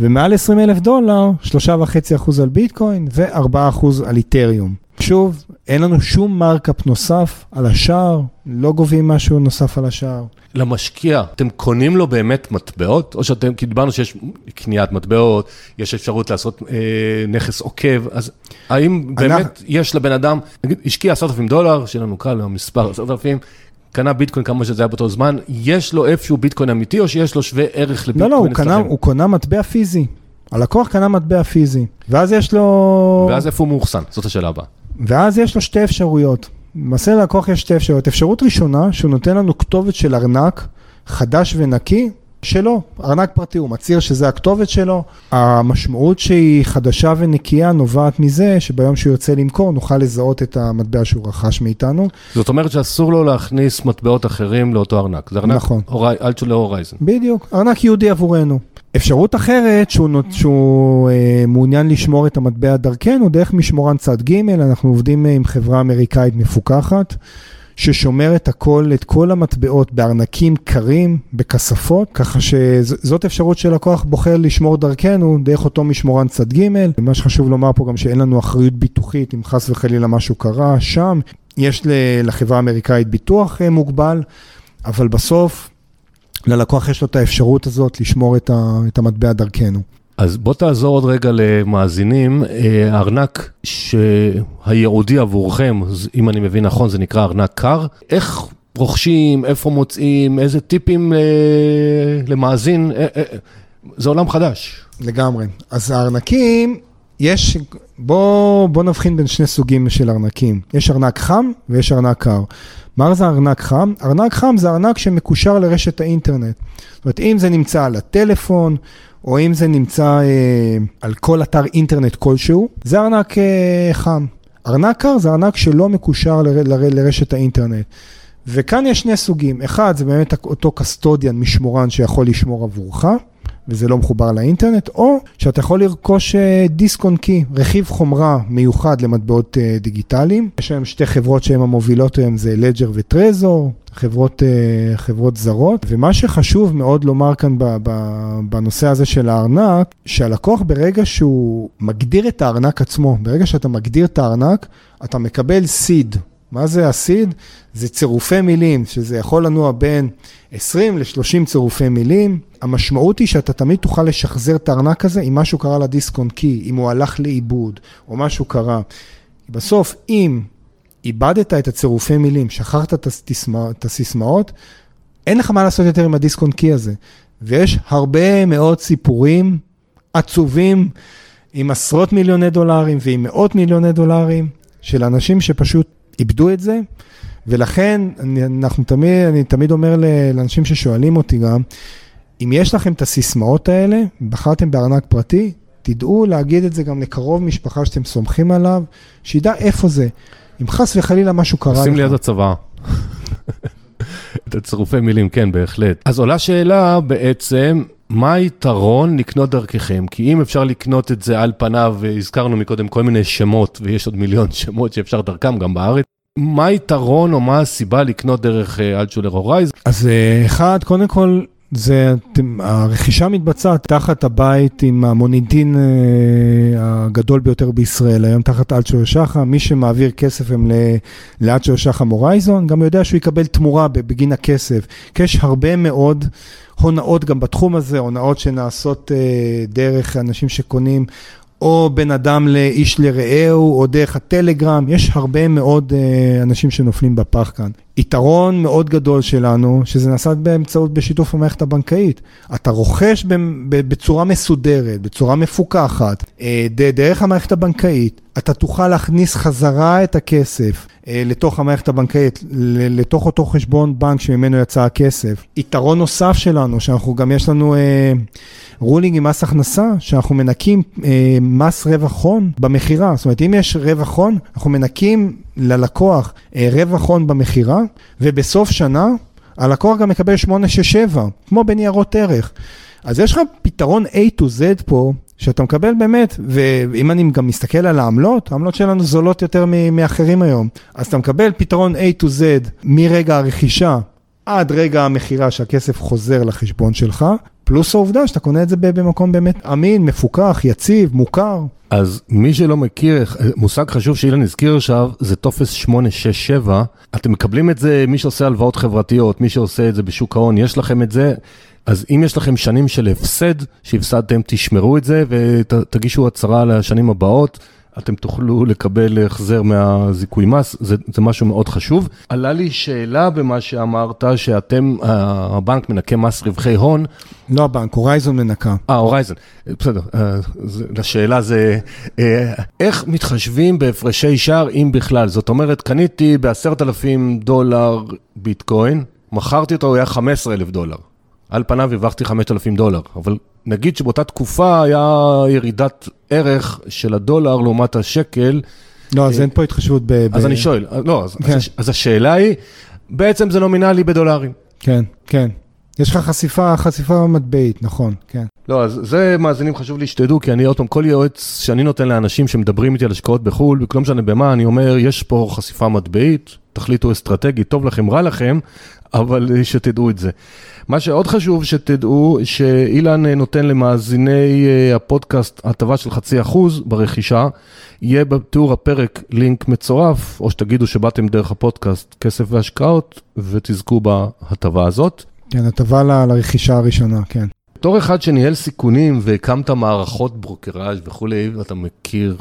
ומעל 20,000 דולר, 3.5% על ביטקוין ו-4% על איתריום. שוב, אין לנו שום מרקאפ נוסף על השער, לא גובים משהו נוסף על השער. למשקיע, אתם קונים לו באמת מטבעות? או שאתם, כי דיברנו שיש קניית מטבעות, יש אפשרות לעשות אה, נכס עוקב, אז האם באמת אנחנו... יש לבן אדם, נגיד, השקיע 10,000 דולר, שיהיה לנו קל, המספר 10,000, קנה ביטקוין כמה שזה היה באותו זמן, יש לו איפשהו ביטקוין אמיתי, או שיש לו שווה ערך לביטקוין? לא, לא, הוא קנה, הוא קונה מטבע פיזי. הלקוח קנה מטבע פיזי, ואז יש לו... ואז איפה הוא מאוחסן? זאת השאלה הבאה. ואז יש לו שתי אפשרויות. למעשה ללקוח יש שתי אפשרויות. אפשרות ראשונה, שהוא נותן לנו כתובת של ארנק חדש ונקי, שלו, ארנק פרטי, הוא מצהיר שזה הכתובת שלו. המשמעות שהיא חדשה ונקייה נובעת מזה שביום שהוא יוצא למכור נוכל לזהות את המטבע שהוא רכש מאיתנו. זאת אומרת שאסור לו להכניס מטבעות אחרים לאותו ארנק. זה ארנק נכון. אלטשולר הורייזן. בדיוק, ארנק יהודי עבורנו. אפשרות אחרת שהוא, שהוא אה, מעוניין לשמור את המטבע דרכנו דרך משמורן צד ג', אנחנו עובדים עם חברה אמריקאית מפוקחת. ששומרת הכל, את כל המטבעות בארנקים קרים, בכספות, ככה שזאת אפשרות שלקוח בוחר לשמור דרכנו דרך אותו משמורן צד ג'. מה שחשוב לומר פה גם שאין לנו אחריות ביטוחית אם חס וחלילה משהו קרה שם. יש לחברה האמריקאית ביטוח מוגבל, אבל בסוף ללקוח יש לו את האפשרות הזאת לשמור את המטבע דרכנו. אז בוא תעזור עוד רגע למאזינים, הארנק שהייעודי עבורכם, אם אני מבין נכון, זה נקרא ארנק קר, איך רוכשים, איפה מוצאים, איזה טיפים למאזין, זה עולם חדש. לגמרי. אז הארנקים, יש, בוא, בוא נבחין בין שני סוגים של ארנקים. יש ארנק חם ויש ארנק קר. מה זה ארנק חם? ארנק חם זה ארנק שמקושר לרשת האינטרנט. זאת אומרת, אם זה נמצא על הטלפון, או אם זה נמצא אה, על כל אתר אינטרנט כלשהו, זה ארנק אה, חם. ארנק קר זה ארנק שלא מקושר ל, ל, לרשת האינטרנט. וכאן יש שני סוגים, אחד זה באמת אותו קסטודיאן משמורן שיכול לשמור עבורך, וזה לא מחובר לאינטרנט, או שאתה יכול לרכוש דיסק און קי, רכיב חומרה מיוחד למטבעות אה, דיגיטליים. יש היום שתי חברות שהן המובילות היום, זה לג'ר וטרזור, חברות, אה, חברות זרות, ומה שחשוב מאוד לומר כאן בנושא הזה של הארנק, שהלקוח ברגע שהוא מגדיר את הארנק עצמו, ברגע שאתה מגדיר את הארנק, אתה מקבל סיד, מה זה הסיד? זה צירופי מילים, שזה יכול לנוע בין 20 ל-30 צירופי מילים. המשמעות היא שאתה תמיד תוכל לשחזר את הארנק הזה אם משהו קרה לדיסק און קי, אם הוא הלך לאיבוד או משהו קרה. בסוף, אם איבדת את הצירופי מילים, שכחת את הסיסמאות, אין לך מה לעשות יותר עם הדיסק און קי הזה. ויש הרבה מאוד סיפורים עצובים עם עשרות מיליוני דולרים ועם מאות מיליוני דולרים של אנשים שפשוט איבדו את זה, ולכן אנחנו תמיד, אני תמיד אומר לאנשים ששואלים אותי גם, אם יש לכם את הסיסמאות האלה, בחרתם בארנק פרטי, תדעו להגיד את זה גם לקרוב משפחה שאתם סומכים עליו, שידע איפה זה. אם חס וחלילה משהו קרה לך. שים ליד הצבא. את הצירופי מילים, כן, בהחלט. אז עולה שאלה בעצם, מה היתרון לקנות דרככם? כי אם אפשר לקנות את זה על פניו, והזכרנו מקודם כל מיני שמות, ויש עוד מיליון שמות שאפשר דרכם גם בארץ, מה היתרון או מה הסיבה לקנות דרך אלטשולר הורייז? אז אה, אחד, קודם כל, זה, הרכישה מתבצעת תחת הבית עם המוניטין אה, הגדול ביותר בישראל, היום תחת אלטשולר שחם, מי שמעביר כסף הם לאלטשולר שחם הורייזון, גם יודע שהוא יקבל תמורה בגין הכסף, כי יש הרבה מאוד הונאות גם בתחום הזה, הונאות שנעשות אה, דרך אנשים שקונים או בין אדם לאיש לרעהו, או דרך הטלגרם, יש הרבה מאוד uh, אנשים שנופלים בפח כאן. יתרון מאוד גדול שלנו, שזה נעשה באמצעות, בשיתוף המערכת הבנקאית. אתה רוכש בצורה מסודרת, בצורה מפוקחת, uh, דרך המערכת הבנקאית, אתה תוכל להכניס חזרה את הכסף uh, לתוך המערכת הבנקאית, לתוך אותו חשבון בנק שממנו יצא הכסף. יתרון נוסף שלנו, שאנחנו גם יש לנו... Uh, רולינג עם מס הכנסה, שאנחנו מנקים אה, מס רווח הון במכירה. זאת אומרת, אם יש רווח הון, אנחנו מנקים ללקוח אה, רווח הון במכירה, ובסוף שנה הלקוח גם מקבל 867, כמו בניירות ערך. אז יש לך פתרון A to Z פה, שאתה מקבל באמת, ואם אני גם מסתכל על העמלות, העמלות שלנו זולות יותר מאחרים היום. אז אתה מקבל פתרון A to Z מרגע הרכישה עד רגע המכירה שהכסף חוזר לחשבון שלך, פלוס העובדה שאתה קונה את זה במקום באמת אמין, מפוקח, יציב, מוכר. אז מי שלא מכיר, מושג חשוב שאילן הזכיר עכשיו, זה טופס 867. אתם מקבלים את זה, מי שעושה הלוואות חברתיות, מי שעושה את זה בשוק ההון, יש לכם את זה. אז אם יש לכם שנים של הפסד, שהפסדתם, תשמרו את זה ותגישו הצהרה לשנים הבאות. אתם תוכלו לקבל החזר מהזיכוי מס, זה, זה משהו מאוד חשוב. עלה לי שאלה במה שאמרת, שאתם, הבנק מנקה מס רווחי הון. לא הבנק, הורייזון מנקה. אה, הורייזון, בסדר. השאלה זה, אה, איך מתחשבים בהפרשי שער, אם בכלל? זאת אומרת, קניתי ב-10,000 דולר ביטקוין, מכרתי אותו, הוא היה 15,000 דולר. על פניו הרווחתי 5,000 דולר, אבל נגיד שבאותה תקופה היה ירידת ערך של הדולר לעומת השקל. לא, אז אין פה התחשבות ב... אז אני שואל, לא, כן. אז השאלה היא, בעצם זה נומינלי בדולרים. כן, כן. יש לך חשיפה, חשיפה מטבעית, נכון, כן. לא, אז זה מאזינים חשוב לי שתדעו, כי אני עוד פעם, כל יועץ שאני נותן לאנשים שמדברים איתי על השקעות בחו"ל, וכלום משנה במה, אני אומר, יש פה חשיפה מטבעית, תחליטו אסטרטגית, טוב לכם, רע לכם, אבל שתדעו את זה. מה שעוד חשוב שתדעו, שאילן נותן למאזיני אה, הפודקאסט הטבה של חצי אחוז ברכישה, יהיה בתיאור הפרק לינק מצורף, או שתגידו שבאתם דרך הפודקאסט כסף והשקעות, ותזכו בהטבה הזאת. כן, הטבה ל- לרכישה הראשונה, כן. בתור אחד שניהל סיכונים והקמת מערכות ברוקראז' וכולי, ואתה מכיר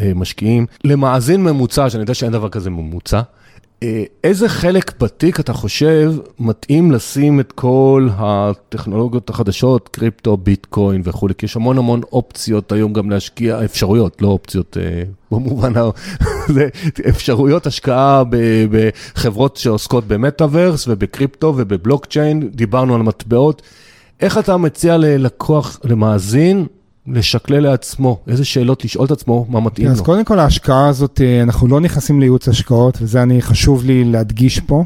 אה, משקיעים, למאזין ממוצע, שאני יודע שאין דבר כזה ממוצע, איזה חלק בתיק אתה חושב מתאים לשים את כל הטכנולוגיות החדשות, קריפטו, ביטקוין וכולי, כי יש המון המון אופציות היום גם להשקיע, אפשרויות, לא אופציות אה, במובן, [LAUGHS] זה אפשרויות השקעה בחברות שעוסקות במטאוורס ובקריפטו ובבלוקצ'יין, דיברנו על מטבעות. איך אתה מציע ללקוח, למאזין, לשקלל לעצמו, איזה שאלות לשאול את עצמו, מה מתאים אז לו. אז קודם כל ההשקעה הזאת, אה, אנחנו לא נכנסים לייעוץ השקעות, וזה אני חשוב לי להדגיש פה.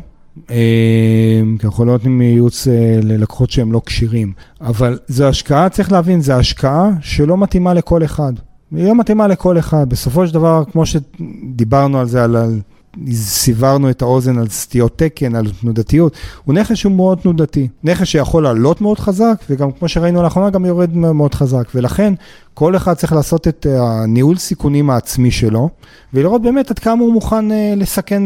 אה, כי אנחנו לא נותנים ייעוץ אה, ללקוחות שהם לא כשירים, אבל זו השקעה, צריך להבין, זו השקעה שלא מתאימה לכל אחד. היא לא מתאימה לכל אחד. בסופו של דבר, כמו שדיברנו על זה, על סיוורנו את האוזן על סטיות תקן, על תנודתיות, הוא נכס שהוא מאוד תנודתי. נכס שיכול לעלות מאוד חזק, וגם כמו שראינו לאחרונה, גם יורד מאוד חזק. ולכן, כל אחד צריך לעשות את הניהול סיכונים העצמי שלו, ולראות באמת עד כמה הוא מוכן אה, לסכן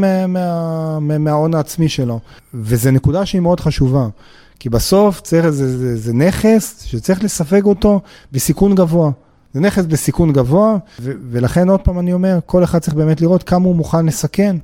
מההון העצמי שלו. וזו נקודה שהיא מאוד חשובה. כי בסוף צריך, זה, זה, זה נכס שצריך לספג אותו בסיכון גבוה. זה נכס בסיכון גבוה, ו- ולכן עוד פעם אני אומר, כל אחד צריך באמת לראות כמה הוא מוכן לסכן,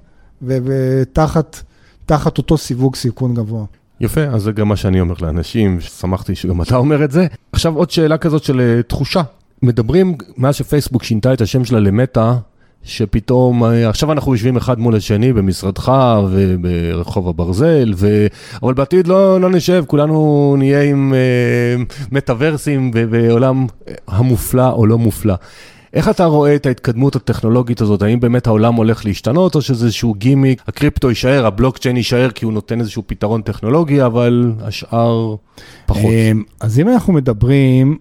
ותחת תחת אותו סיווג סיכון גבוה. יפה, אז זה גם מה שאני אומר לאנשים, שמחתי שגם אתה אומר את זה. עכשיו עוד שאלה כזאת של אה, תחושה. מדברים, מאז שפייסבוק שינתה את השם שלה למטה, שפתאום, אה, עכשיו אנחנו יושבים אחד מול השני במשרדך וברחוב הברזל, ו... אבל בעתיד לא, לא נשב, כולנו נהיה עם uh, מטאוורסים בעולם המופלא או לא מופלא. איך אתה רואה את ההתקדמות הטכנולוגית הזאת? האם באמת העולם הולך להשתנות, או שזה איזשהו גימיק, הקריפטו יישאר, הבלוקצ'יין יישאר כי הוא נותן איזשהו פתרון טכנולוגי, אבל השאר פחות. אמ, אז אם אנחנו מדברים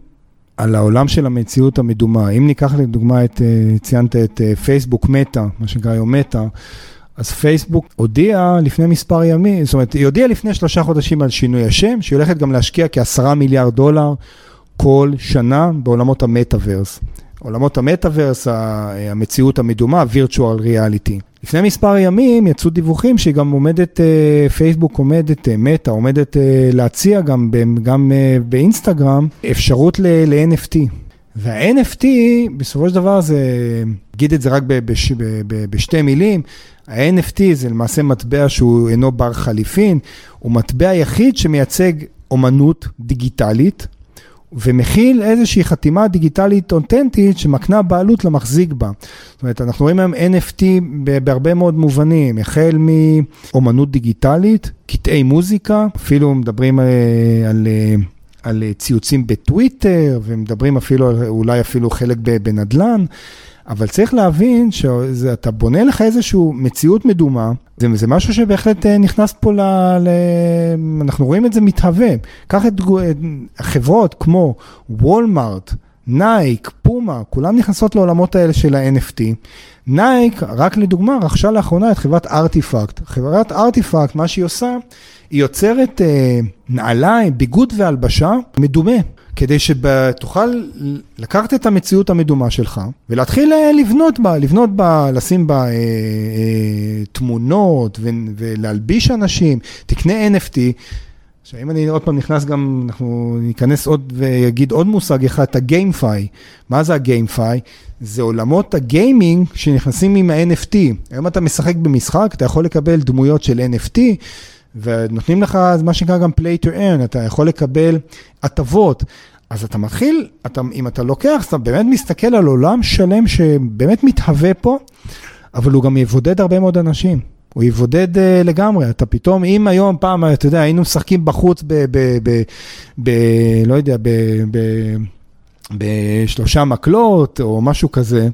על העולם של המציאות המדומה. אם ניקח לדוגמה את, אה, ציינת את אה, פייסבוק מטא, מה שנקרא היום מטא, אז פייסבוק הודיעה לפני מספר ימים, זאת אומרת, היא הודיעה לפני שלושה חודשים על שינוי השם, שהיא הולכת גם להשקיע כעשרה מיליארד דולר כל שנה בעולמות המטאוורס. עולמות המטאוורס, המציאות המדומה, virtual reality. לפני מספר ימים יצאו דיווחים שהיא גם עומדת, אה, פייסבוק עומדת, אה, מטא עומדת אה, להציע גם, גם באינסטגרם אפשרות ל-NFT. וה-NFT, בסופו של דבר זה, אגיד את זה רק בש, בשתי מילים, ה-NFT זה למעשה מטבע שהוא אינו בר חליפין, הוא מטבע יחיד שמייצג אומנות דיגיטלית, ומכיל איזושהי חתימה דיגיטלית אותנטית שמקנה בעלות למחזיק בה. זאת אומרת, אנחנו רואים היום NFT בהרבה מאוד מובנים, החל מאומנות דיגיטלית, קטעי מוזיקה, אפילו מדברים אה, על... אה, על ציוצים בטוויטר, ומדברים אפילו, אולי אפילו חלק בנדל"ן, אבל צריך להבין שאתה בונה לך איזושהי מציאות מדומה, זה, זה משהו שבהחלט אה, נכנס פה ל... ל אנחנו רואים את זה מתהווה. קח את חברות כמו וולמארט, נייק, פומה, כולם נכנסות לעולמות האלה של ה-NFT. נייק, רק לדוגמה, רכשה לאחרונה את חברת ארטיפקט. חברת ארטיפקט, מה שהיא עושה, היא יוצרת אה, נעליים, ביגוד והלבשה מדומה. כדי שתוכל לקחת את המציאות המדומה שלך ולהתחיל אה, לבנות בה, לבנות בה, לשים בה אה, אה, תמונות ו, ולהלביש אנשים, תקנה NFT. עכשיו, אם אני עוד פעם נכנס גם, אנחנו ניכנס עוד ויגיד עוד מושג אחד, את הגיימפיי. מה זה הגיימפיי? זה עולמות הגיימינג שנכנסים עם ה-NFT. היום אתה משחק במשחק, אתה יכול לקבל דמויות של NFT. ונותנים לך מה שנקרא גם play to earn, אתה יכול לקבל הטבות. אז אתה מתחיל, אתה, אם אתה לוקח, אתה באמת מסתכל על עולם שלם שבאמת מתהווה פה, אבל הוא גם יבודד הרבה מאוד אנשים. הוא יבודד uh, לגמרי, אתה פתאום, אם היום פעם, אתה יודע, היינו משחקים בחוץ ב... ב, ב, ב לא יודע, ב, ב, בשלושה מקלות או משהו כזה,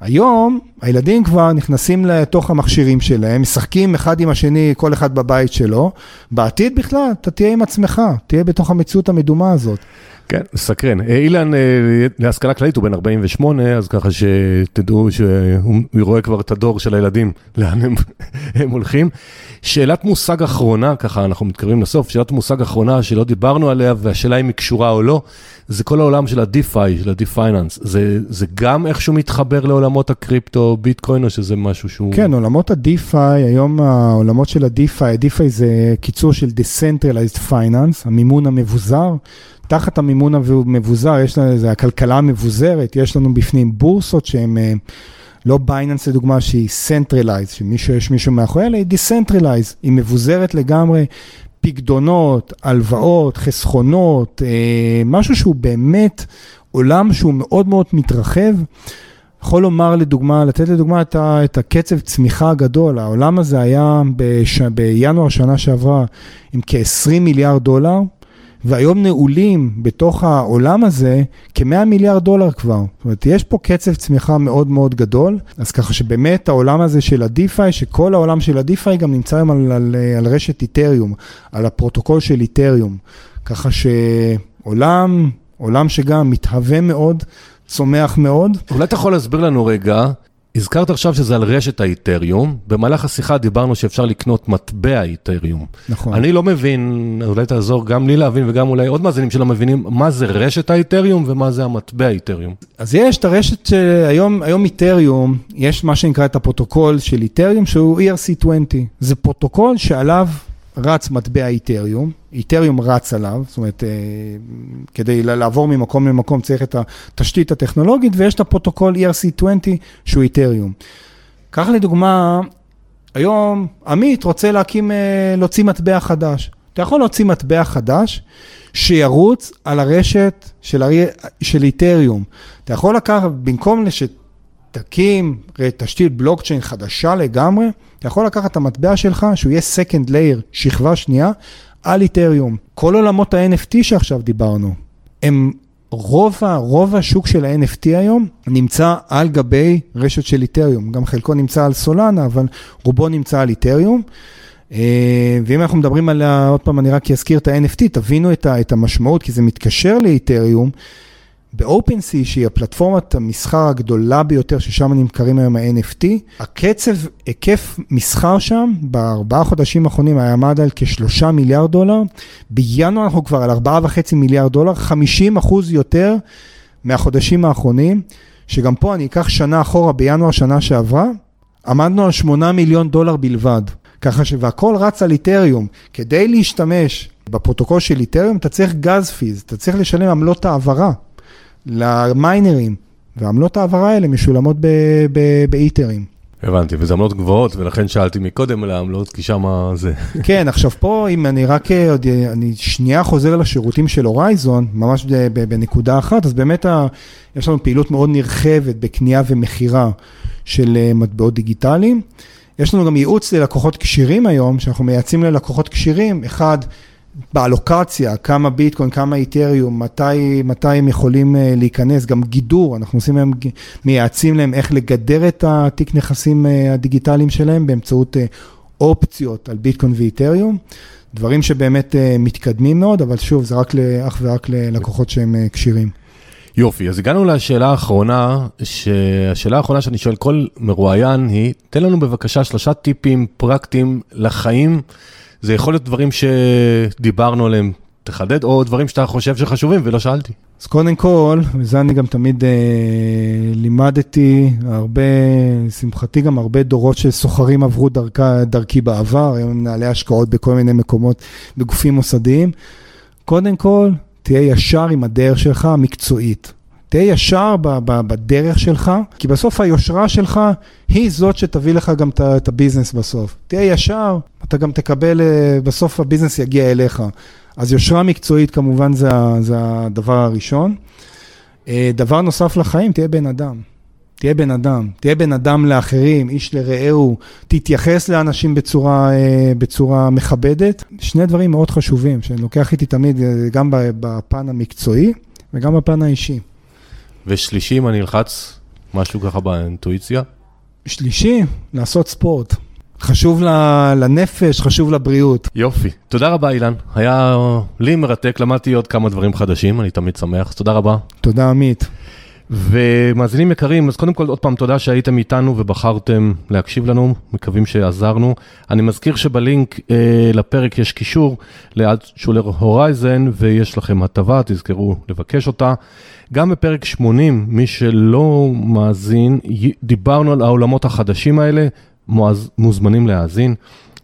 היום הילדים כבר נכנסים לתוך המכשירים שלהם, משחקים אחד עם השני, כל אחד בבית שלו. בעתיד בכלל, אתה תהיה עם עצמך, תהיה בתוך המציאות המדומה הזאת. כן, מסקרן. אה, אילן, אה, להשכלה כללית הוא בן 48, אז ככה שתדעו שהוא רואה כבר את הדור של הילדים, לאן הם, [LAUGHS] הם הולכים. שאלת מושג אחרונה, ככה אנחנו מתקרבים לסוף, שאלת מושג אחרונה שלא דיברנו עליה, והשאלה אם היא קשורה או לא, זה כל העולם של ה-DeFi, של ה-DeFinance. זה, זה גם איכשהו מתחבר לעולמות הקריפטו, ביטקוין, או שזה משהו שהוא... כן, עולמות ה-DeFi, היום העולמות של ה-DeFi, ה-DeFi זה קיצור של Decentralized Finance, המימון המבוזר. תחת המימון המבוזר, יש לנו, זה הכלכלה המבוזרת, יש לנו בפנים בורסות שהן... אה, לא בייננס לדוגמה שהיא Centralized, שיש מישהו מאחורי, אלא היא Decentralized, היא מבוזרת לגמרי, פקדונות, הלוואות, חסכונות, אה, משהו שהוא באמת עולם שהוא מאוד מאוד מתרחב. יכול לומר לדוגמה, לתת לדוגמה את, ה, את הקצב צמיחה הגדול, העולם הזה היה בש, בינואר שנה שעברה עם כ-20 מיליארד דולר, והיום נעולים בתוך העולם הזה כ-100 מיליארד דולר כבר. זאת אומרת, יש פה קצב צמיחה מאוד מאוד גדול, אז ככה שבאמת העולם הזה של ה-DeFi, שכל העולם של ה-DeFi גם נמצא היום על, על, על רשת איתריום, על הפרוטוקול של איתריום. ככה שעולם, עולם שגם מתהווה מאוד, צומח מאוד. אולי אתה יכול להסביר לנו רגע, הזכרת עכשיו שזה על רשת האיתריום, במהלך השיחה דיברנו שאפשר לקנות מטבע איתריום. נכון. אני לא מבין, אולי תעזור גם לי להבין וגם אולי עוד מאזינים שלא מבינים, מה זה רשת האיתריום ומה זה המטבע איתריום. אז יש את הרשת שהיום, היום איתריום, יש מה שנקרא את הפרוטוקול של איתריום שהוא ERC20. זה פרוטוקול שעליו רץ מטבע איתריום, איתריום רץ עליו, זאת אומרת, אה, כדי לעבור ממקום למקום צריך את התשתית הטכנולוגית, ויש את הפרוטוקול ERC20 שהוא איתריום. קח לדוגמה, היום עמית רוצה להקים, אה, להוציא מטבע חדש. אתה יכול להוציא מטבע חדש שירוץ על הרשת של, הר... של איתריום. אתה יכול לקחת, במקום שתקים תשתית בלוקצ'יין חדשה לגמרי, אתה יכול לקחת את המטבע שלך, שהוא יהיה second layer, שכבה שנייה, על איתריום. כל עולמות ה-NFT שעכשיו דיברנו, הם רוב, רוב השוק של ה-NFT היום נמצא על גבי רשת של איתריום. גם חלקו נמצא על סולנה, אבל רובו נמצא על איתריום. אה, ואם אנחנו מדברים על, עוד פעם, אני רק אזכיר את ה-NFT, תבינו את המשמעות, כי זה מתקשר לאיתריום. ב-OpenSea, שהיא הפלטפורמת המסחר הגדולה ביותר, ששם נמכרים היום ה-NFT, הקצב, היקף מסחר שם, בארבעה חודשים האחרונים היה עמד על כשלושה מיליארד דולר, בינואר אנחנו כבר על ארבעה וחצי מיליארד דולר, 50 אחוז יותר מהחודשים האחרונים, שגם פה אני אקח שנה אחורה, בינואר שנה שעברה, עמדנו על שמונה מיליון דולר בלבד. ככה ש... והכל רץ על איתריום. כדי להשתמש בפרוטוקול של איתריום, אתה צריך גז פיז, אתה צריך לשלם עמלות העברה. למיינרים, ועמלות ההעברה האלה משולמות באיתרים. הבנתי, וזה עמלות גבוהות, ולכן שאלתי מקודם על העמלות, כי שם זה... [LAUGHS] כן, עכשיו פה, אם אני רק, אני שנייה חוזר לשירותים של הורייזון, ממש בנקודה אחת, אז באמת ה, יש לנו פעילות מאוד נרחבת בקנייה ומכירה של אה, מטבעות דיגיטליים. יש לנו גם ייעוץ ללקוחות כשירים היום, שאנחנו מייעצים ללקוחות כשירים, אחד, באלוקציה, כמה ביטקוין, כמה איתריום, מתי, מתי הם יכולים אה, להיכנס, גם גידור, אנחנו עושים להם, מייעצים להם איך לגדר את התיק נכסים אה, הדיגיטליים שלהם באמצעות אה, אופציות על ביטקוין ואיתריום. דברים שבאמת מתקדמים מאוד, אבל שוב, זה רק אך ורק ללקוחות שהם כשירים. יופי, אז הגענו לשאלה האחרונה, שהשאלה האחרונה שאני שואל כל מרואיין היא, תן לנו בבקשה שלושה טיפים פרקטיים לחיים. זה יכול להיות דברים שדיברנו עליהם, תחדד, או דברים שאתה חושב שחשובים ולא שאלתי. אז קודם כל, וזה אני גם תמיד אה, לימדתי, הרבה, לשמחתי גם הרבה דורות של סוחרים עברו דרכה, דרכי בעבר, היום מנהלי השקעות בכל מיני מקומות, בגופים מוסדיים. קודם כל, תהיה ישר עם הדרך שלך המקצועית. תהיה ישר ב- בדרך שלך, כי בסוף היושרה שלך היא זאת שתביא לך גם את הביזנס בסוף. תהיה ישר, אתה גם תקבל, אה, בסוף הביזנס יגיע אליך. אז יושרה מקצועית כמובן זה, זה הדבר הראשון. אה, דבר נוסף לחיים, תהיה בן אדם. תהיה בן אדם, תהיה בן אדם לאחרים, איש לרעהו, תתייחס לאנשים בצורה, אה, בצורה מכבדת. שני דברים מאוד חשובים, שאני לוקח איתי תמיד, גם בפן המקצועי וגם בפן האישי. ושלישי, אם אני אלחץ משהו ככה באינטואיציה? שלישי, לעשות ספורט. חשוב לנפש, חשוב לבריאות. יופי. תודה רבה, אילן. היה לי מרתק, למדתי עוד כמה דברים חדשים, אני תמיד שמח. תודה רבה. תודה, עמית. ומאזינים יקרים, אז קודם כל עוד פעם תודה שהייתם איתנו ובחרתם להקשיב לנו, מקווים שעזרנו. אני מזכיר שבלינק אה, לפרק יש קישור לאלט שולר הורייזן ויש לכם הטבה, תזכרו לבקש אותה. גם בפרק 80, מי שלא מאזין, דיברנו על העולמות החדשים האלה, מוז, מוזמנים להאזין.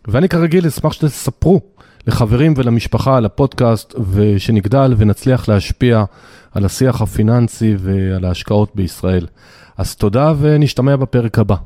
ואני כרגיל אשמח שתספרו לחברים ולמשפחה על הפודקאסט, ושנגדל ונצליח להשפיע על השיח הפיננסי ועל ההשקעות בישראל. אז תודה ונשתמע בפרק הבא.